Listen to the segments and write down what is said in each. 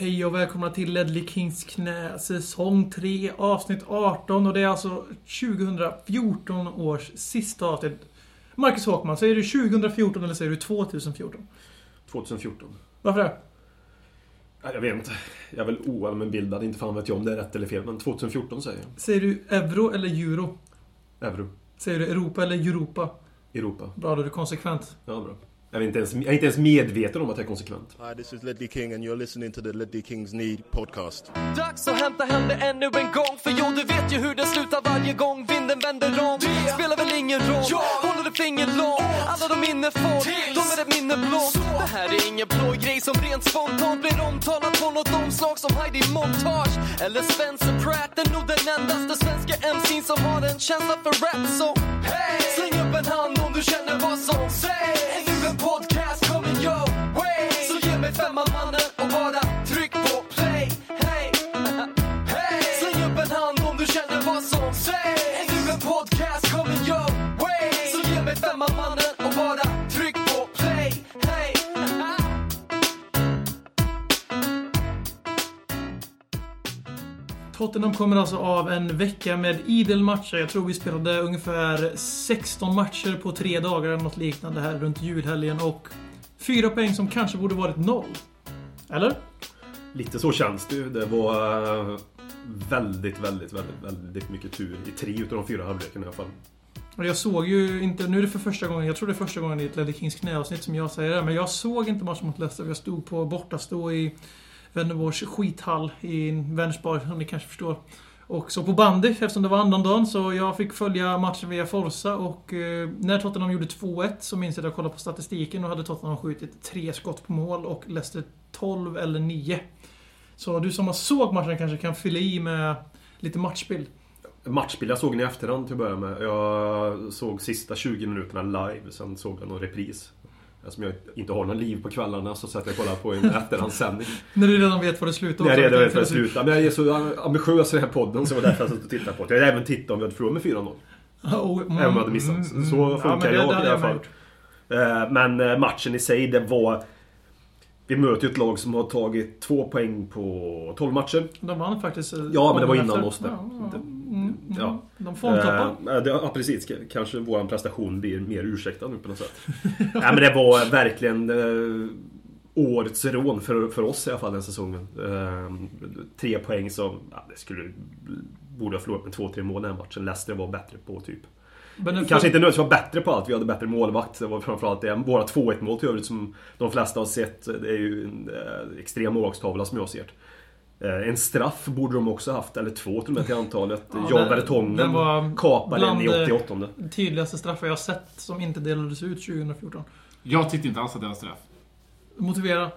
Hej och välkomna till Ledley Kings knä, säsong 3, avsnitt 18 och det är alltså 2014 års sista avsnitt. Marcus Håkman, säger du 2014 eller säger du 2014? 2014. Varför det? Jag vet inte. Jag är väl oallmänbildad, inte fan vet jag om det är rätt eller fel. Men 2014 säger jag. Säger du euro eller euro? Euro. Säger du Europa eller Europa? Europa. Bra, då är du konsekvent. Ja, bra. Jag är, inte ens, jag är inte ens medveten om att jag är konsekvent. Hi, this is Ledley King, and you're listening to the Ledley Kings Need podcast. Dags att hämta hem det ännu en gång För jo, du vet ju hur det slutar varje gång vinden vänder om. Det spelar väl ingen roll, håller du finger långt? Alla de minne får, de är ett minne blått Det här är ingen blå grej som rent spontant blir omtalat på något omslag som Heidi Montage. Eller Spencer Pratt, är nog den endaste svenska MC'n som har en känsla för rap. Så hey! släng upp en hand om du känner vad som sägs en podcast coming your way Så ge mig femman mannen och bara tryck på play Hey, hey. Släng upp en hand om du känner vad som sägs. Tottenham kommer alltså av en vecka med idel matcher. Jag tror vi spelade ungefär 16 matcher på tre dagar eller något liknande här runt julhelgen och fyra poäng som kanske borde varit noll. Eller? Lite så känns det ju. Det var eh, väldigt, väldigt, väldigt, väldigt mycket tur i tre utav de fyra halvlekarna i alla fall. Och jag såg ju inte, nu är det för första gången, jag tror det är första gången i ett Ledley Kings knäavsnitt som jag säger det, men jag såg inte matchen mot Leicester. Jag stod på bortastå i Vänersborgs skithall i Vänersborg, som ni kanske förstår. Och så på bandy eftersom det var annandagen så jag fick följa matchen via Forza och eh, när Tottenham gjorde 2-1 så minns jag att jag kollade på statistiken och hade Tottenham skjutit tre skott på mål och Leicester 12 eller 9. Så du som har såg matchen kanske kan fylla i med lite matchbild. Matchbild jag såg den i efterhand till att börja med. Jag såg sista 20 minuterna live, sen såg jag någon repris. Eftersom jag inte har någon liv på kvällarna så satt jag och kollade på en efterhandssändning. När du redan vet vad det slutar Jag är också. redan vet var det slutar. Men jag är så ambitiös i den här podden så det var därför jag satt och tittade på det. Jag hade även tittat om vi hade förlorat med 4-0. Oh, mm, Även om jag hade missat. Så funkar men det- jag i alla fall. Eh, Men eh, matchen i sig, det var... Vi möter ju ett lag som har tagit två poäng på 12 matcher. De vann faktiskt. eh, Ja, men det var innan oss det. Ja, ja. Mm, ja. mm. De formtoppar. Eh, det- Ja, precis. Kanske vår prestation blir mer ursäktad nu på något sätt. Nej, men det var verkligen eh, årets rån för, för oss i alla fall den säsongen. Eh, tre poäng som... Ja, det skulle... Borde ha förlorat med två, tre mål den matchen. Leicester var bättre på typ. Men den Kanske inte nödvändigtvis var bättre på allt. Vi hade bättre målvakt. Det var framförallt det. Våra 2-1 mål till övrigt som de flesta har sett. Det är ju en eh, extrem målvaktstavla som jag ser eh, En straff borde de också haft, eller två till och med till antalet. Ja, Jan den- Vertongen den kapade den i bland, eh, 88 tydligaste straffar jag sett som inte delades ut 2014. Jag tyckte inte alls att det var straff. Motivera.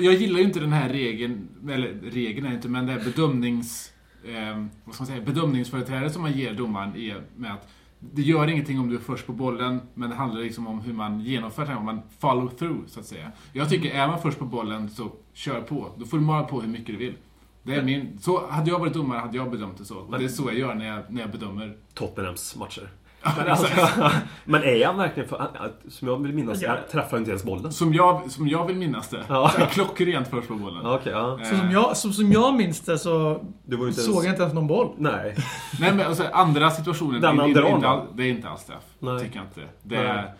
Jag gillar ju inte den här regeln, eller regeln är det inte, men det här bedömnings... Eh, vad ska man säga? Bedömningsföreträde som man ger domaren är med att det gör ingenting om du är först på bollen, men det handlar liksom om hur man genomför det, om man follow through, så att säga. Jag tycker, är man först på bollen, så kör på. Då får du mala på hur mycket du vill. Det är min... Så hade jag varit domare hade jag bedömt det så. Och det är så jag gör när jag, när jag bedömer. Tottenhams matcher. Men, Alltså, men är han verkligen för, Som jag vill minnas, Ja. träffar han inte ens bollen. som, jag, som jag vill minnas det. Ja. Jag klockrent först på bollen. Okej, ja. Så som, jag, så som jag minns det så ju inte såg ens... jag inte ens någon boll. Nej. Nej men alltså, andra situationer, Den det, det, inte all, det är inte alls straff. Nej. Tycker jag inte. Det Nej. är...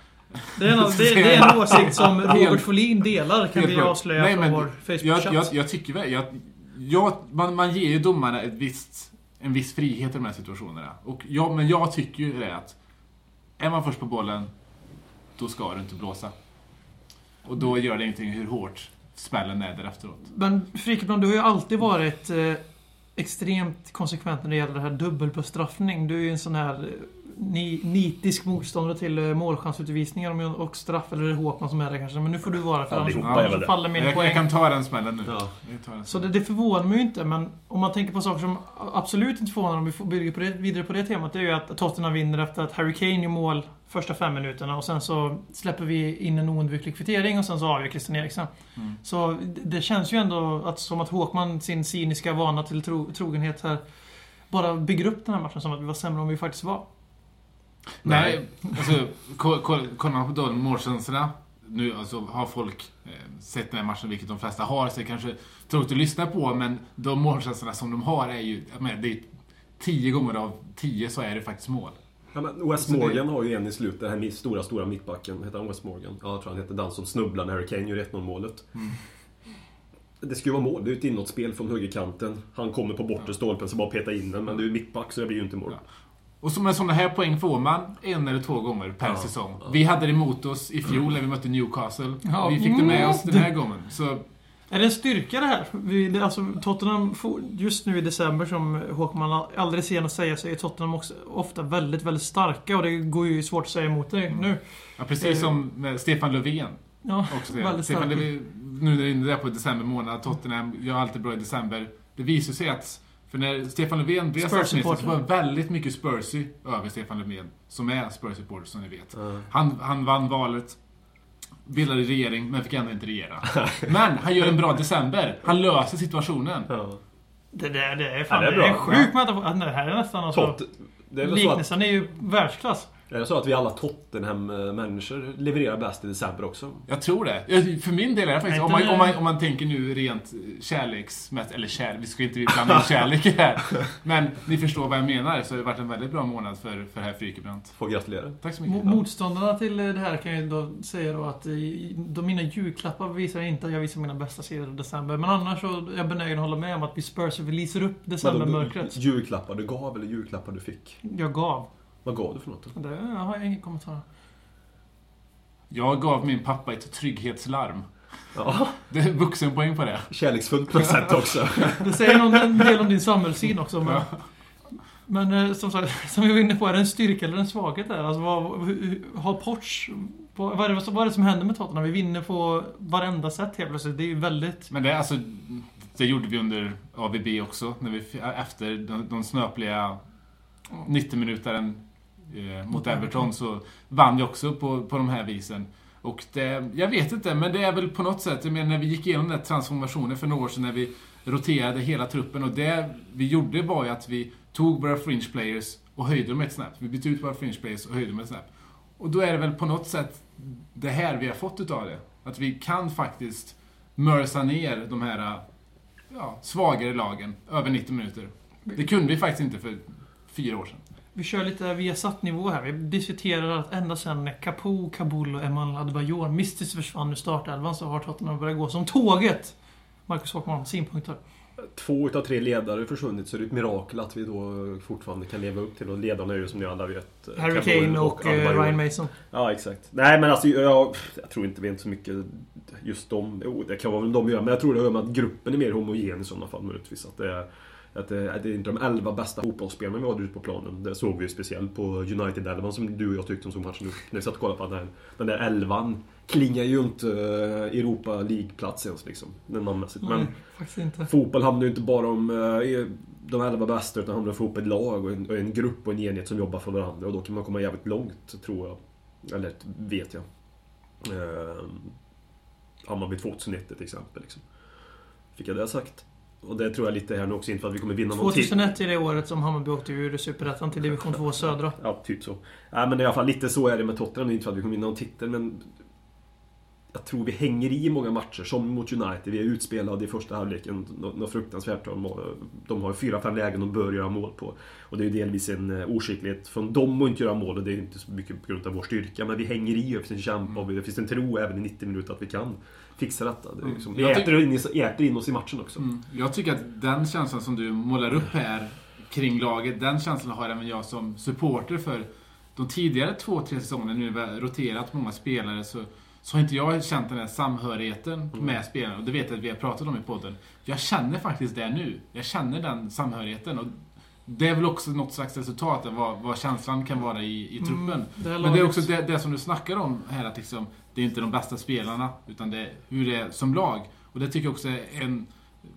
Det är, en, det, det är en åsikt som Robert Folin delar, kan vi avslöja Nej, på men vår jag, Facebook-chatt. jag, jag tycker väl, jag, jag, man, man ger ju domarna ett visst, en viss frihet i de här situationerna. Och jag, men jag tycker ju det att är man först på bollen, då ska du inte blåsa. Och då gör det ingenting hur hårt smällen är där efteråt. Men Frikebrand, du har ju alltid varit eh, extremt konsekvent när det gäller det här dubbelbestraffning. Du är ju en sån här eh, ni, nitisk motståndare till eh, målchansutvisningar och straff, eller är det Håkman som är det kanske? Men nu får du vara för annars, det. faller min Jag, jag poäng. kan ta den smällen nu. Ja. Jag tar den. Så det, det förvånar mig ju inte, men om man tänker på saker som absolut inte förvånar om vi får bygga på det, vidare på det temat, det är ju att Tottenham vinner efter att Harry Kane gör mål första fem minuterna och sen så släpper vi in en oundviklig kvittering och sen så avgör Christian Eriksen. Mm. Så det, det känns ju ändå att, som att Håkman, sin cyniska vana till tro, trogenhet här, bara bygger upp den här matchen som att vi var sämre än vi faktiskt var. Nej, alltså ko- ko- kollar man på de målchanserna nu alltså, har folk eh, sett den här matchen, vilket de flesta har, så det är kanske tråkigt att lyssna på, men de målchanserna som de har är ju, menar, det är tio gånger av tio så är det faktiskt mål. Ja, men West Så det- Morgan har ju en i slutet, den här stora, stora mittbacken. Heter han West Morgan? Ja, jag tror han heter den som snubblar när Harry Kane gör 1-0 målet. Det ska ju vara mål. Det är ju ett inåtspel från högerkanten. Han kommer på bortre stolpen så bara peta in den, men det är ju mittback så det blir ju inte mål. Ja. Och så med sådana här poäng får man en eller två gånger per Ja, säsong. ja. Vi hade det emot oss i fjol när vi mötte Newcastle. Ja, Vi fick det med oss den här gången. Så Är det en styrka det här? Vi, det, alltså, Tottenham, får- just nu i december som Håkman aldrig sen att säga så är Tottenham också ofta väldigt, väldigt starka och det går ju svårt att säga emot det Mm. nu. Ja, precis som med Stefan Löfven. Ja, Också det. väldigt Stefan. Löfven, nu när det är inne där på december månad, Tottenham gör alltid bra i december. Det visar sig att, för när Stefan Löfven blev statsminister så var det väldigt mycket Spursy över Stefan Löfven, som är Spurs-supporter som ni vet. Ja. Han, han vann valet, bildade regering, men fick ändå inte regera. Men han gör en bra december. Han löser situationen. Ja. Det där det är fan Ja, det är det är bra. sjukt att Det här är nästan alltså... Tot det är väl så att, Liknelsen är ju världsklass. Är det så att vi alla Tottenham-människor levererar bäst i december också? Jag tror det. För min del är det faktiskt, om man, om man, om man tänker nu rent kärleksmässigt, eller kär, vi ska inte blanda in kärlek i det här. Men ni förstår vad jag menar, så har det varit en väldigt bra månad för, för herr Frykebrant. Får gratulera. Tack så Mo- mycket. Motståndarna till det här kan jag då säga då att de mina julklappar visar inte att jag visar mina bästa sidor i december. Men annars så är jag benägen att hålla med om att vi Spurs vi lyser upp decembermörkret. Julklappar du gav eller julklappar du fick? Jag gav. Vad gav du för något? Det jag har jag ingen kommentar. Jag gav min pappa ett trygghetslarm. Ja, Det är vuxenpoäng på det. kärleksfullt på sätt också. Det säger någon, en del om din samhällssyn också. Men, Ja. men eh, som sagt, som vi var inne på, är det en styrka eller en svaghet där? Alltså, vad, har Poch... Vad vad är, det, vad är det som händer med Tottenham? Vi vinner på varenda sätt helt plötsligt. Det är ju väldigt... Men det är alltså, det gjorde vi under ABB också, när vi, efter de, de snöpliga 90 minutaren eh, mot Everton så vann vi också på, på de här visen. Och det, jag vet inte, men det är väl på något sätt, jag menar när vi gick igenom den här transformationen för några år sedan när vi roterade hela truppen och det vi gjorde var ju att vi tog våra fringe players och höjde dem ett snäpp. Vi bytte ut våra fringe players och höjde dem ett snäpp. Och då är det väl på något sätt det här vi har fått utav det. Att vi kan faktiskt mörsa ner de här ja, svagare lagen över 90 minuter. Det kunde vi faktiskt inte för fyra år sedan. Vi kör lite Viasat-nivå här. Vi diskuterar att ända sedan Capo, Kabul och Eman Adebayor mystiskt försvann ur startelvan så har Tottenham börjat gå som tåget. Marcus Håkman, synpunkter? Två utav tre ledare har försvunnit så det är ett mirakel att vi då fortfarande kan leva upp till och ledarna är ju som ni alla vet eh, Harry Kane och, eh, Adebayor. Ryan Mason. Ja, exakt. Nej, men alltså jag, jag tror inte vi vet så mycket just dem. Jo, det kan vara väl de göra, men jag tror det har med att gruppen är mer homogen i sådana fall möjligtvis. Att det är, att det, att det är inte de elva bästa fotbollsspelarna vi hade ute på planen. Det såg vi ju speciellt på United-elvan som du och jag tyckte om såg matchen nu. När vi satt och kollade på den. Den där elvan klingar ju inte eh, Europa League-plats ens liksom. Namnmässigt. Men Nej. Fotboll handlar ju inte bara om eh, de elva bästa utan handlar om ett lag och en, och en grupp och en enhet som jobbar för varandra och då kan man komma jävligt långt, tror jag. Eller vet jag. Eh, Hammarby 2001 till exempel. Liksom. Fick jag det sagt? Och det tror jag lite här nu också, inte för att vi kommer vinna någon titel. 2001 är det året som Hammarby åkte ur Superettan till Division 2 Södra. Ja, typ så. Nej, men i alla fall lite så är det med Tottenham. Inte för att vi kommer vinna någon titel, men... Jag tror vi hänger i många matcher, som mot United. Vi är utspelade i första halvleken. Nå- Något fruktansvärt. De har, har fyra, fem lägen de bör göra mål på. Och det är ju delvis en eh, oskicklighet från dem att inte göra mål. Och det är inte så mycket på grund av vår styrka. Men vi hänger i och det finns en kämpa och det finns en tro även i 90 minuter att vi kan fixa detta. Det är liksom, vi äter in, äter in oss i matchen också. Mm. Jag tycker att den känslan som du målar upp här kring laget, den känslan har även jag som supporter för de tidigare två, tre säsongerna nu när vi har roterat många spelare så, så har inte jag känt den här samhörigheten med spelarna. Och det vet jag att vi har pratat om i podden. Jag känner faktiskt det nu. Jag känner den samhörigheten. Och det är väl också något slags resultat av vad, vad känslan kan vara i, i truppen. Mm, det Men det är också det, det som du snackar om här, att liksom, det är inte de bästa spelarna, utan det är hur det är som lag. Och det tycker jag också är en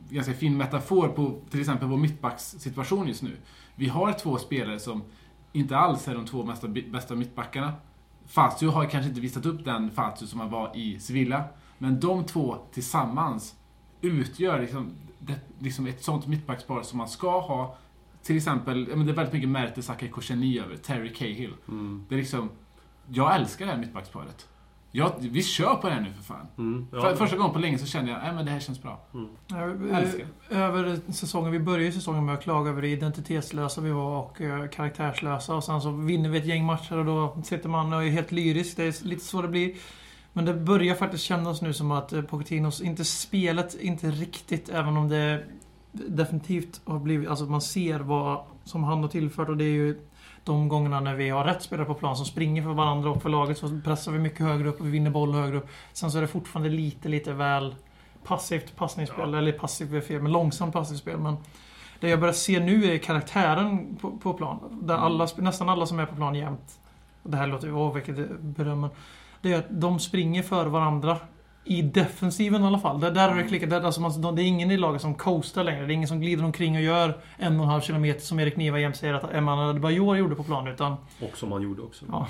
ganska fin metafor på till exempel vår mittbackssituation just nu. Vi har två spelare som inte alls är de två mesta, bästa mittbackarna. Fazio har kanske inte visat upp den Fazio som han var i Sevilla. Men de två tillsammans utgör liksom, det, liksom ett sånt mittbackspar som man ska ha. Till exempel, det är väldigt mycket Mertesacker Koscielny över, Terry Cahill. Mm. Det är liksom, jag älskar det här mittbacksparet. Ja, vi kör på det här nu för fan. Mm, För, ja. första gången på länge så kände jag, nej men det här känns bra. Älskar. Över säsongen, vi började ju säsongen med att klaga över hur identitetslösa vi var och karaktärslösa. Och sen så vinner vi ett gäng matcher och då sitter man och är helt lyrisk. Det är lite så det blir. Men det börjar faktiskt kännas nu som att eh, Pochettinos, inte spelet, inte riktigt, även om det definitivt har blivit, alltså man ser vad som han har tillfört och det är ju de gångerna när vi har rätt spelare på plan som springer för varandra och för laget så pressar vi mycket högre upp och vi vinner boll högre upp. Sen så är det fortfarande lite, lite väl passivt passningsspel. Eller passivt är fel, men långsamt passivt spel. Men det jag börjar se nu är karaktären på, på plan. Där alla, sp- nästan alla som är på plan jämt. och Det här låter ju, åh vilket beröm. Det är att de springer för varandra. I defensiven i alla fall. Där, där har det klickat. Där, alltså man, det är ingen i laget som coastar längre. Det är ingen som glider omkring och gör en och en halv kilometer som Erik Niva jämt säger att Emmanuel Adebayor gjorde på plan. Utan, Och som han gjorde också. Ja.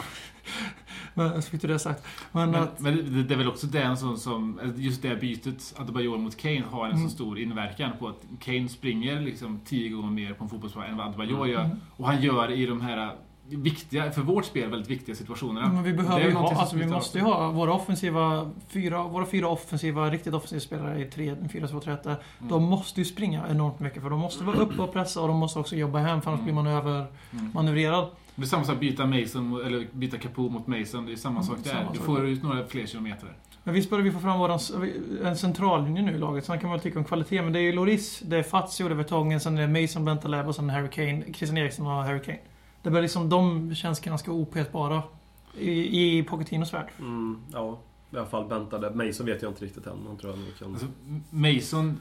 men så fick du det sagt. Men, Men, att, men det, det är väl också det som, som just det bytet, Adebayor mot Kane, har en Mm. så stor inverkan på att Kane springer liksom tio gånger mer på en fotbollsplan än vad Adebayor gör. Mm. Och han gör i de här viktiga, för vårt spel, väldigt viktiga situationerna. Men vi behöver ju ha, alltså vi måste ju ha våra offensiva, fyra, våra fyra offensiva, riktigt offensiva spelare i 4-2-3-1. Mm. De måste ju springa enormt mycket för de måste vara uppe och pressa och de måste också jobba hem för annars Mm. blir man över Mm. Det är samma sak, byta Mason, eller byta Capo mot Mason. Det är samma Mm, sak där. samma Du får ut några fler kilometer. Men visst börjar vi få fram våran, en centrallinje nu i laget. Sen kan man väl tycka om kvalitet, men det är ju Loris, det är Fazio, det är Vertongen, sen är det Mason, Bentaleb och sen Harry Kane, Christian Eriksson och Harry Kane. Det blir liksom, de känns ganska opetbara i, i Pochettinos värld. Mm, ja, i alla fall väntade. Mason vet jag inte riktigt än. Han tror jag kan... Alltså, Mason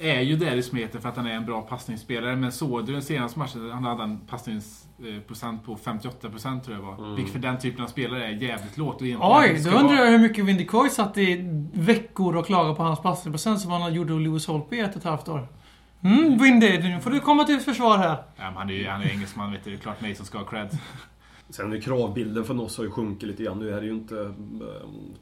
är ju där i smeten för att han är en bra passningsspelare. Men såg du den senaste matchen? Han hade en passningsprocent på 58% tror jag var. Mm. Vilket för den typen av spelare är jävligt lågt. Och inte Oj, då undrar vara. jag hur mycket Windy Coy satt i veckor och klagade på hans passningsprocent som han gjorde Lewis Holtby i ett och ett halvt år. Mm, Windy, nu får du komma till försvar här. Ja, men han är ju han är engelsman, vet du. Det är klart Mason ska ha cred. Sen är kravbilden för oss har ju sjunkit lite grann. Nu är det ju inte eh,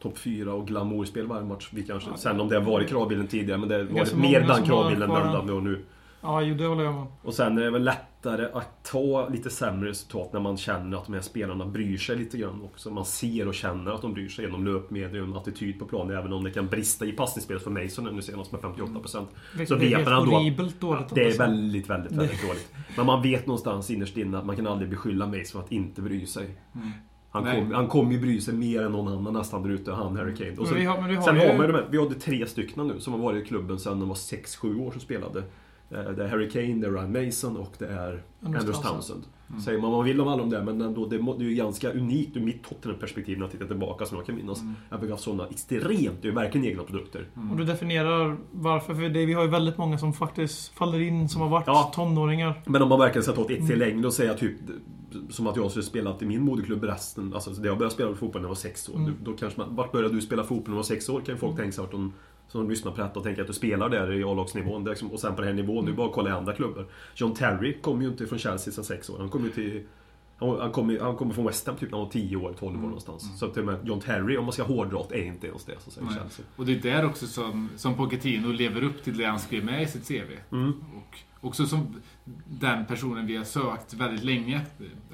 topp 4 och glamourspel varje match. Vi kanske, sen om det har varit kravbilden tidigare, men det har varit mer den som kravbilden den har nu. Ja, jo, det håller jag med. Och sen är det väl lättare att ta lite sämre resultat när man känner att de här spelarna bryr sig lite grann också. Man ser och känner att de bryr sig genom löpmedium, attityd på planen. Även om det kan brista i passningsspelet för Mason nu senast med 58%. Vilket Så är vet man ändå att. Det är väldigt, väldigt, väldigt dåligt. Men man vet någonstans innerst inne att man kan aldrig beskylla Mason för att inte bry sig. Mm. Han kommer han kom ju bry sig mer än någon annan nästan där ute, han Harry Kane. Och Men sen, vi har, men vi har sen ju... har man ju de här, vi hade tre stycken nu som har varit i klubben sedan de var 6-7 år som spelade. Eh, Det är Harry Kane, det är Ryan Mason och det är Andrews Andrews Townsend. Townsend. Mm. Säger man vad man vill om alla de där, men ändå, det, är ju ganska unikt ur mitt Tottenham-perspektiv när jag tittar tillbaka som jag kan minnas. Mm. Att vi har haft sådana extremt, det är verkligen egna produkter. Mm. Och du definierar varför, för det, vi har ju väldigt många som faktiskt faller in, som har varit Ja. tonåringar. Men om man verkligen ska ta ett steg Mm. längre och säga typ som att jag skulle spelat i min moderklubb resten, alltså jag började spela fotboll när jag var sex år. Mm. Då kanske man, vart började du spela fotboll när du var sex år? Kan ju folk tänka sig vart de som lyssnar på detta och tänker att du spelar där i A-lagsnivån. Liksom- Och sen på den här nivån, är bara kolla i andra klubbar. John Terry kom ju inte från Chelsea sen sex år. Han kom ju till han, han kom, ju- han kommer från West Ham typ när han var 10 år, 12 år någonstans. Så till och med John Terry, om man ska hårdra är inte ens det så säger. Chelsea. Och det är där också som, som Pochettino lever upp till det han skrev med i sitt CV. Mm. Och också som den personen vi har sökt väldigt länge.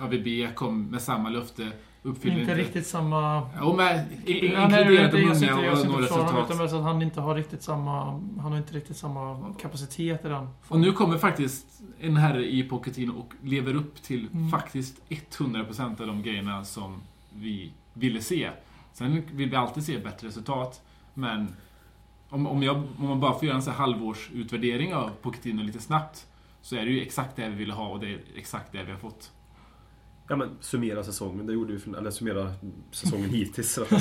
AVB kom med samma löfte, uppfyller Inte riktigt samma... Jo, men i- i- Han är inkluderat inte, de jag sitter, unga jag och sitter några utan resultat. så att han inte har riktigt samma... Han har inte riktigt samma kapacitet i den. Och nu kommer faktiskt en herre i Pochettino och lever upp till Mm. faktiskt 100% av de grejerna som vi ville se. Sen vill vi alltid se bättre resultat, men om, om, jag, om man bara får göra en så halvårsutvärdering av Pochettino lite snabbt, så är det ju exakt det vi ville ha och det är exakt det vi har fått. Ja men summera säsongen, det gjorde vi för, eller summera säsongen hittills sagt.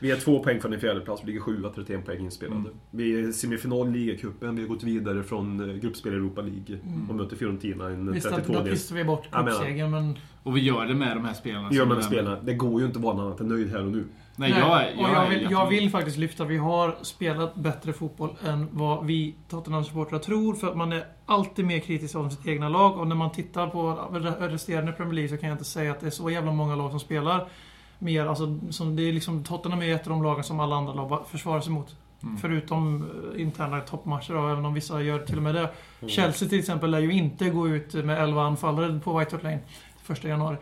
Vi är två poäng från en fjärdeplats, vi ligger sjua, 31 poäng inspelade. Mm. Vi är semifinal i ligacupen, vi har gått vidare från eh, gruppspel i Europa League Mm. och möter Fiorentina i en Visst, att 32 då del pissar vi bort cupsegern, men... Och vi gör det med de här spelarna. Gör som man är med spelarna. Det går ju inte att vara annat än nöjd här och nu. Nej, jag, är- och jag, vill, jag vill faktiskt lyfta, vi har spelat bättre fotboll än vad vi Tottenham-supportrar tror. För att man är alltid mer kritisk om sitt egna lag. Och när man tittar på resterande Premier League så kan jag inte säga att det är så jävla många lag som spelar mer. Alltså, som det är liksom, Tottenham är ett av de lagen som alla andra lag försvarar sig mot. Mm. Förutom eh, interna toppmatcher då, även om vissa gör till och med det. Mm. Chelsea till exempel lär ju inte gå ut med 11 anfallare på White Hart Lane 1 januari.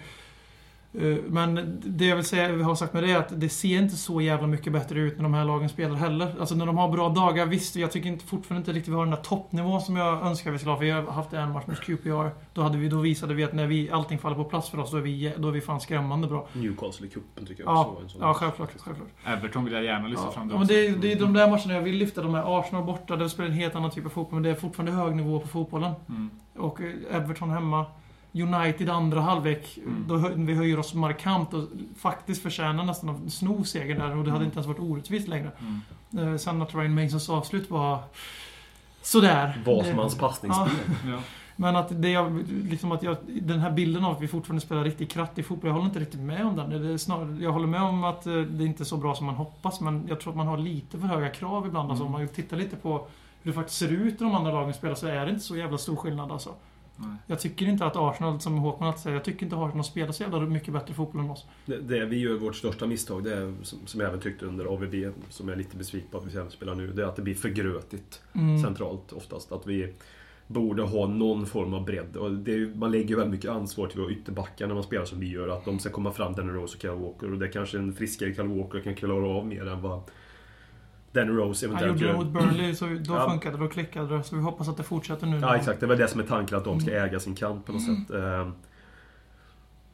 Eh, Men det jag vill säga, vi har sagt med det är att det ser inte så jävla mycket bättre ut när de här lagen spelar heller. Alltså när de har bra dagar, visst, jag tycker inte, fortfarande inte riktigt vi har den där toppnivån som jag önskar vi skulle ha. För vi har haft en match mot QPR. Då, hade vi, då visade vi att när vi, allting faller på plats för oss, då är vi, då är vi fan skrämmande bra. Newcastle i cupen tycker jag Ja, också en sån. ja självklart. självklart. Everton vill jag gärna lyfta Ja, fram det men också. det, är, det är de där matcherna jag vill lyfta. De är Arsenal borta, där spelar en helt annan typ av fotboll. Men det är fortfarande hög nivå på fotbollen. Mm. Och eh, Everton hemma. United andra halvlek. Mm. Då hö- vi höjer oss markant och faktiskt förtjänar nästan att sno segern där. Och det hade Mm. inte ens varit orättvist längre. Mm. Eh, sen att Ryan Masons avslut var sådär. Wasmans Det- passningsspel. Ja. Men att det jag, liksom att jag, den här bilden av att vi fortfarande spelar riktigt krattig fotboll, jag håller inte riktigt med om den. Det är snarare, jag håller med om att eh, det inte är så bra som man hoppas, men jag tror att man har lite för höga krav ibland. Alltså, om Mm. man tittar lite på hur det faktiskt ser ut när de andra lagen spelar så är det inte så jävla stor skillnad alltså. Nej. Jag tycker inte att Arsenal, som Håkman alltid säger, jag tycker inte Arsenal spelar så jävla mycket bättre fotboll än oss. Det, det vi gör vårt största misstag, det är, som, som jag även tyckte under AVB, som jag är lite besviken på att vi spelar nu, det är att det blir för grötigt Mm. centralt oftast. Att vi borde ha någon form av bredd. Och det man lägger ju väldigt mycket ansvar till våra ytterbackar när man spelar som vi gör. Att de ska komma fram, Danny Rose och Kyle Walker. Och det är kanske en friskare Kyle Walker kan klara av mer än vad Danny Rose Han eventuellt gjorde det mot Burnley, så då Ja. funkade det och klickade det. Så vi hoppas att det fortsätter nu. Ja, exakt. Det är väl det som är tanken, att de ska äga sin kant på något sätt.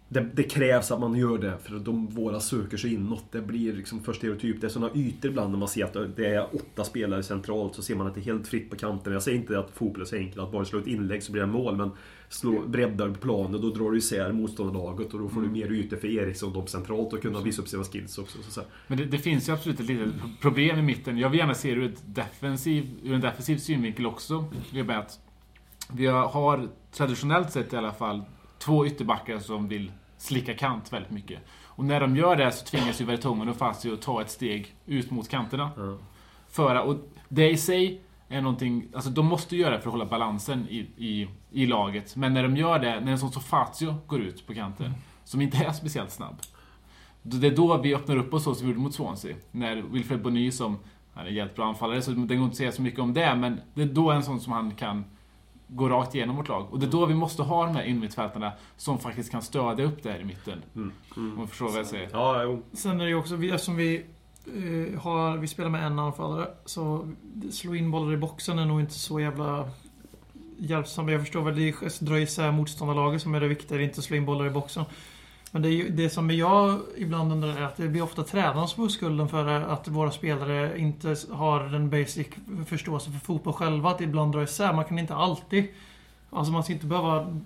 Det, det krävs att man gör det, för de, våra söker sig inåt. Det blir liksom för stereotyp. Det är sådana ytor ibland när man ser att det är åtta spelare centralt, så ser man att det är helt fritt på kanten. Jag säger inte att fotboll är så enkelt, att bara slå ett inlägg så blir det mål, men slå, breddar på planen, då drar du isär motståndarlaget och då får du mer ytor för Eriksson de centralt och kunna visa upp sina skills också. Så, så. Men det, det finns ju absolut ett litet problem i mitten. Jag vill gärna se det ur, ett defensiv, ur en defensiv synvinkel också. Det är bara att vi har traditionellt sett i alla fall två ytterbackar som vill slicka kant väldigt mycket. Och när de gör det så tvingas ju Vertongen och Fazio att ta ett steg ut mot kanterna. Ja. För, och det i sig är någonting... Alltså de måste göra det för att hålla balansen i, i, i laget. Men när de gör det, när en sån som Fazio går ut på kanten, som inte är speciellt snabb. Det är då vi öppnar upp oss så som vi gjorde mot Swansea. När Wilfred Bonny som... Han är en jättebra anfallare, så det går inte att säga så mycket om det, men det är då en sån som han kan gå rakt igenom vårt lag. Och det är då vi måste ha de här innermittfältarna som faktiskt kan stödja upp det här i mitten. Mm. Mm. Om du förstår vad jag säger. Ja, jo. Sen är det ju också, vi- eftersom vi eh, har, vi spelar med en anfallare, så slå in bollar i boxen är nog inte så jävla hjälpsamt. Jag förstår väl, det är dra isär motståndarlaget som är det viktiga, det är inte att slå in bollar i boxen. Men det, är ju, det som jag ibland undrar är att det blir ofta tränaren som får skulden för att våra spelare inte har den basic förståelse för fotboll själva. Att ibland dra isär. Man kan inte alltid Alltså man ska inte behöva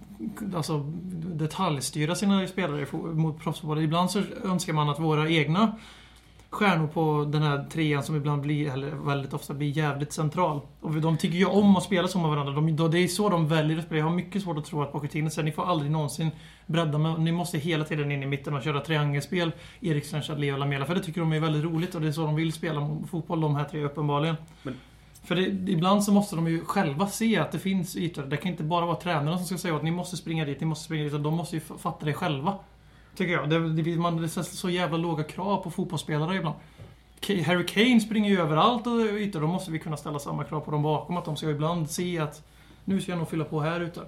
alltså, detaljstyra sina spelare mot proffsfotboll. Ibland så önskar man att våra egna stjärnor på den här trean som ibland blir, eller väldigt ofta blir jävligt central. Och de tycker ju om att spela som varandra. De, det är så de väljer att spela. Jag har mycket svårt att tro att Pochettino säger ni får aldrig någonsin bredda men ni måste hela tiden in i mitten och köra triangelspel. Eriksen, Chadli och Lamela. För det tycker de är väldigt roligt och det är så de vill spela fotboll de här tre uppenbarligen. Men- För det, ibland så måste de ju själva se att det finns ytor. Det kan inte bara vara tränarna som ska säga att ni måste springa dit, ni måste springa dit. De måste ju fatta det själva. Tycker jag. Det, det, man, det ställs så jävla låga krav på fotbollsspelare ibland. Harry Kane springer ju överallt och ytor. Då måste vi kunna ställa samma krav på dem bakom. Att de ska ibland se att nu ska jag nog fylla på här ute.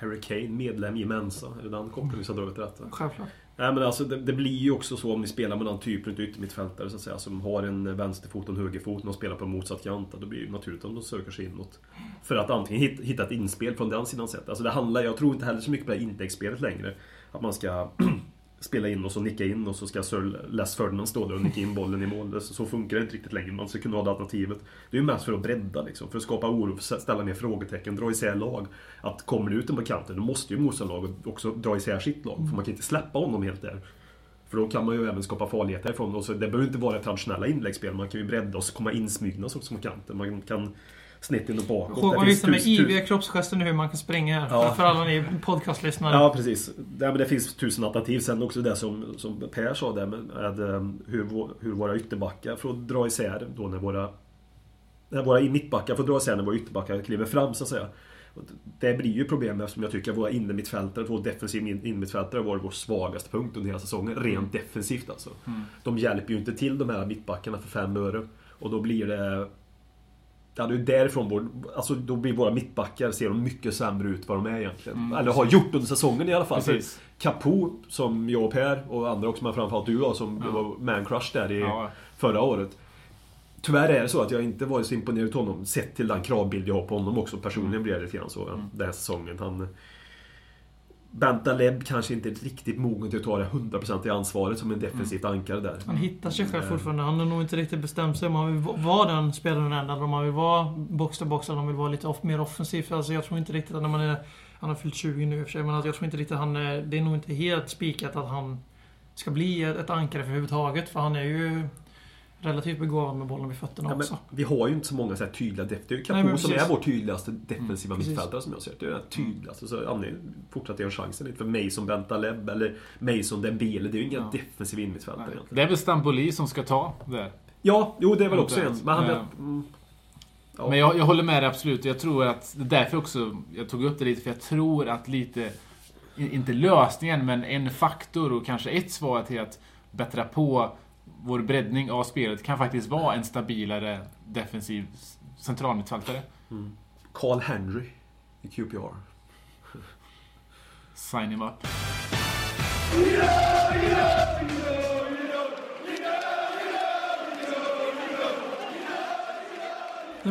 Harry Kane, medlem i Mensa. Är det den kopplingen vi ska dra till detta? Självklart. Nej men alltså det, det blir ju också så om ni spelar med den typen av yttermittfältare så att säga, som har en vänsterfot och en högerfot och spelar på motsatt kant. Då blir det naturligt om de söker sig inåt. För att antingen hit- hitta ett inspel från den sidan sett. Alltså det handlar, jag tror inte heller så mycket på det här inläggsspelet längre. Att man ska spela in och så nicka in och så ska Sir Les Ferdinand stå där och nicka in bollen i mål. Så funkar det inte riktigt längre. Man ska kunna ha det alternativet. Det är ju mest för att bredda liksom. För att skapa oro, ställa mer frågetecken, dra isär lag. Att kommer det ut en på kanten, då måste ju motståndarlaget också dra isär sitt lag. För man kan inte släppa honom helt där. För då kan man ju även skapa farligheter ifrån. Och så det behöver inte vara det traditionella inläggsspel. Man kan ju bredda och komma insmygna så som kanten. Man kan snett in och bakåt. Finns visar med iviga kroppsgester nu hur man kan springa här. Ja. För, alla ni podcastlyssnare. Ja, precis. Ja, men det finns tusen alternativ. Sen också det som, som Per sa där med, med eh, hur, hur våra ytterbackar får dra isär då när våra... När våra mittbackar får dra isär när våra ytterbackar kliver fram så att säga. Det blir ju problem eftersom jag tycker att våra innermittfältare, vår defensiva in- innermittfältare varit vår svagaste punkt under hela säsongen. Rent defensivt alltså. De hjälper ju inte till de här mittbackarna för fem öre. Och då blir det... Ja, det är ju därifrån vår, alltså då blir våra mittbackar, ser de mycket sämre ut vad de är egentligen. Mm. Eller har gjort under säsongen i alla fall. Precis. Capo, som jag och Per och andra också, men framförallt du då, som Ja. var man-crush där i Ja. förra året. Tyvärr är det så att jag inte varit så imponerad av honom, sett till den kravbild jag har på honom också. Personligen blir det lite grann så, Mm. den här säsongen. Han... Bentaleb kanske inte är riktigt mogen till att ta det 100% i ansvaret som en defensivt ankare där. Han hittar sig själv Eh, fortfarande. Han har nog inte riktigt bestämt sig om han vill va- vara den spelaren än, eller om han vill vara box to box eller om han vill vara lite off, mer offensiv. Alltså jag tror inte riktigt att när man är... Han har fyllt 20 nu i och för sig, men att jag tror inte riktigt han är... Det är nog inte helt spikat att han ska bli ett ankare för överhuvudtaget. För han är ju relativt begåvad med bollen vid fötterna Ja, men också. vi har ju inte så många så här tydliga def- Det är ju Nej, Capo men som är vår tydligaste defensiva Mm, mittfältare som jag ser det. Det är den tydligaste. Så fortsatt ge chansen lite för Mason Bentaleb eller Mason Dembele. Det är ju inga Ja. defensiva innermittfältare egentligen. Det är väl Stamboli som ska ta det. Ja, jo det är väl också en. Men han... Mm, ja. Men jag, jag håller med dig absolut. Jag tror att därför också jag tog upp det lite. För jag tror att lite, inte lösningen, men en faktor och kanske ett svar till att bättra på vår breddning av spelet kan faktiskt vara en stabilare defensiv centralmittfältare. Carl Henry i QPR. Sign him up. Nej,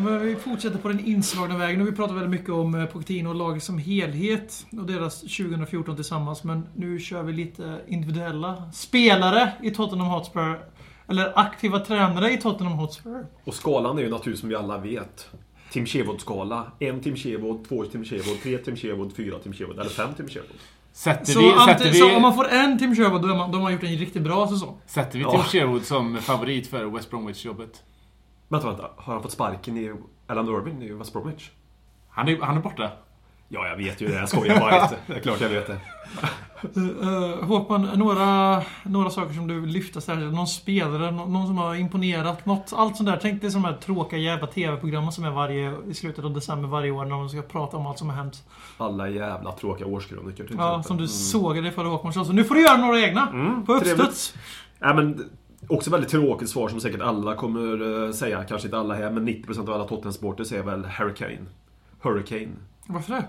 men vi fortsätter på den inslagna vägen. Och vi pratar väldigt mycket om eh, Pochettino och laget som helhet och deras 2014 tillsammans. Men nu kör vi lite individuella spelare i Tottenham Hotspur. Eller aktiva tränare i Tottenham Hotspur. Och skalan är ju naturligtvis som vi alla vet. Tim Chevod-skala. En Tim Chevod, två Tim Chevod, tre Tim Chevod, fyra Tim Chevod eller fem Tim Chevod. Sätter Så, vi, sätter så om vi, man får en Tim Sherwood, då, är man, då har man gjort en riktigt bra säsong. sätter vi Ja. Tim Sherwood som favorit för West Bromwich-jobbet? Vänta, vänta. Har han fått sparken i Alan Irving i West Bromwich? Han är, han är borta. Ja, jag vet ju det. Jag skojar bara lite. Det är klart jag vet det. Uh, Håkman, några, några saker som du vill lyfta särskilt? Någon spelare, nå- någon som har imponerat? Något, allt sånt där. Tänk dig som de här tråkiga jävla TV-programmen som är varje, i slutet av december varje år när de ska prata om allt som har hänt. Alla jävla tråkiga årskrönikor till Ja, exempel. som du Mm. sågade i förra Håkman Så nu får du göra några egna! Mm, På uppstuds! Ja, men, också väldigt tråkigt svar som säkert alla kommer eh, säga. Kanske inte alla här, men 90% av alla Tottenham-supportrar säger väl Hurricane. Hurricane. Varför det?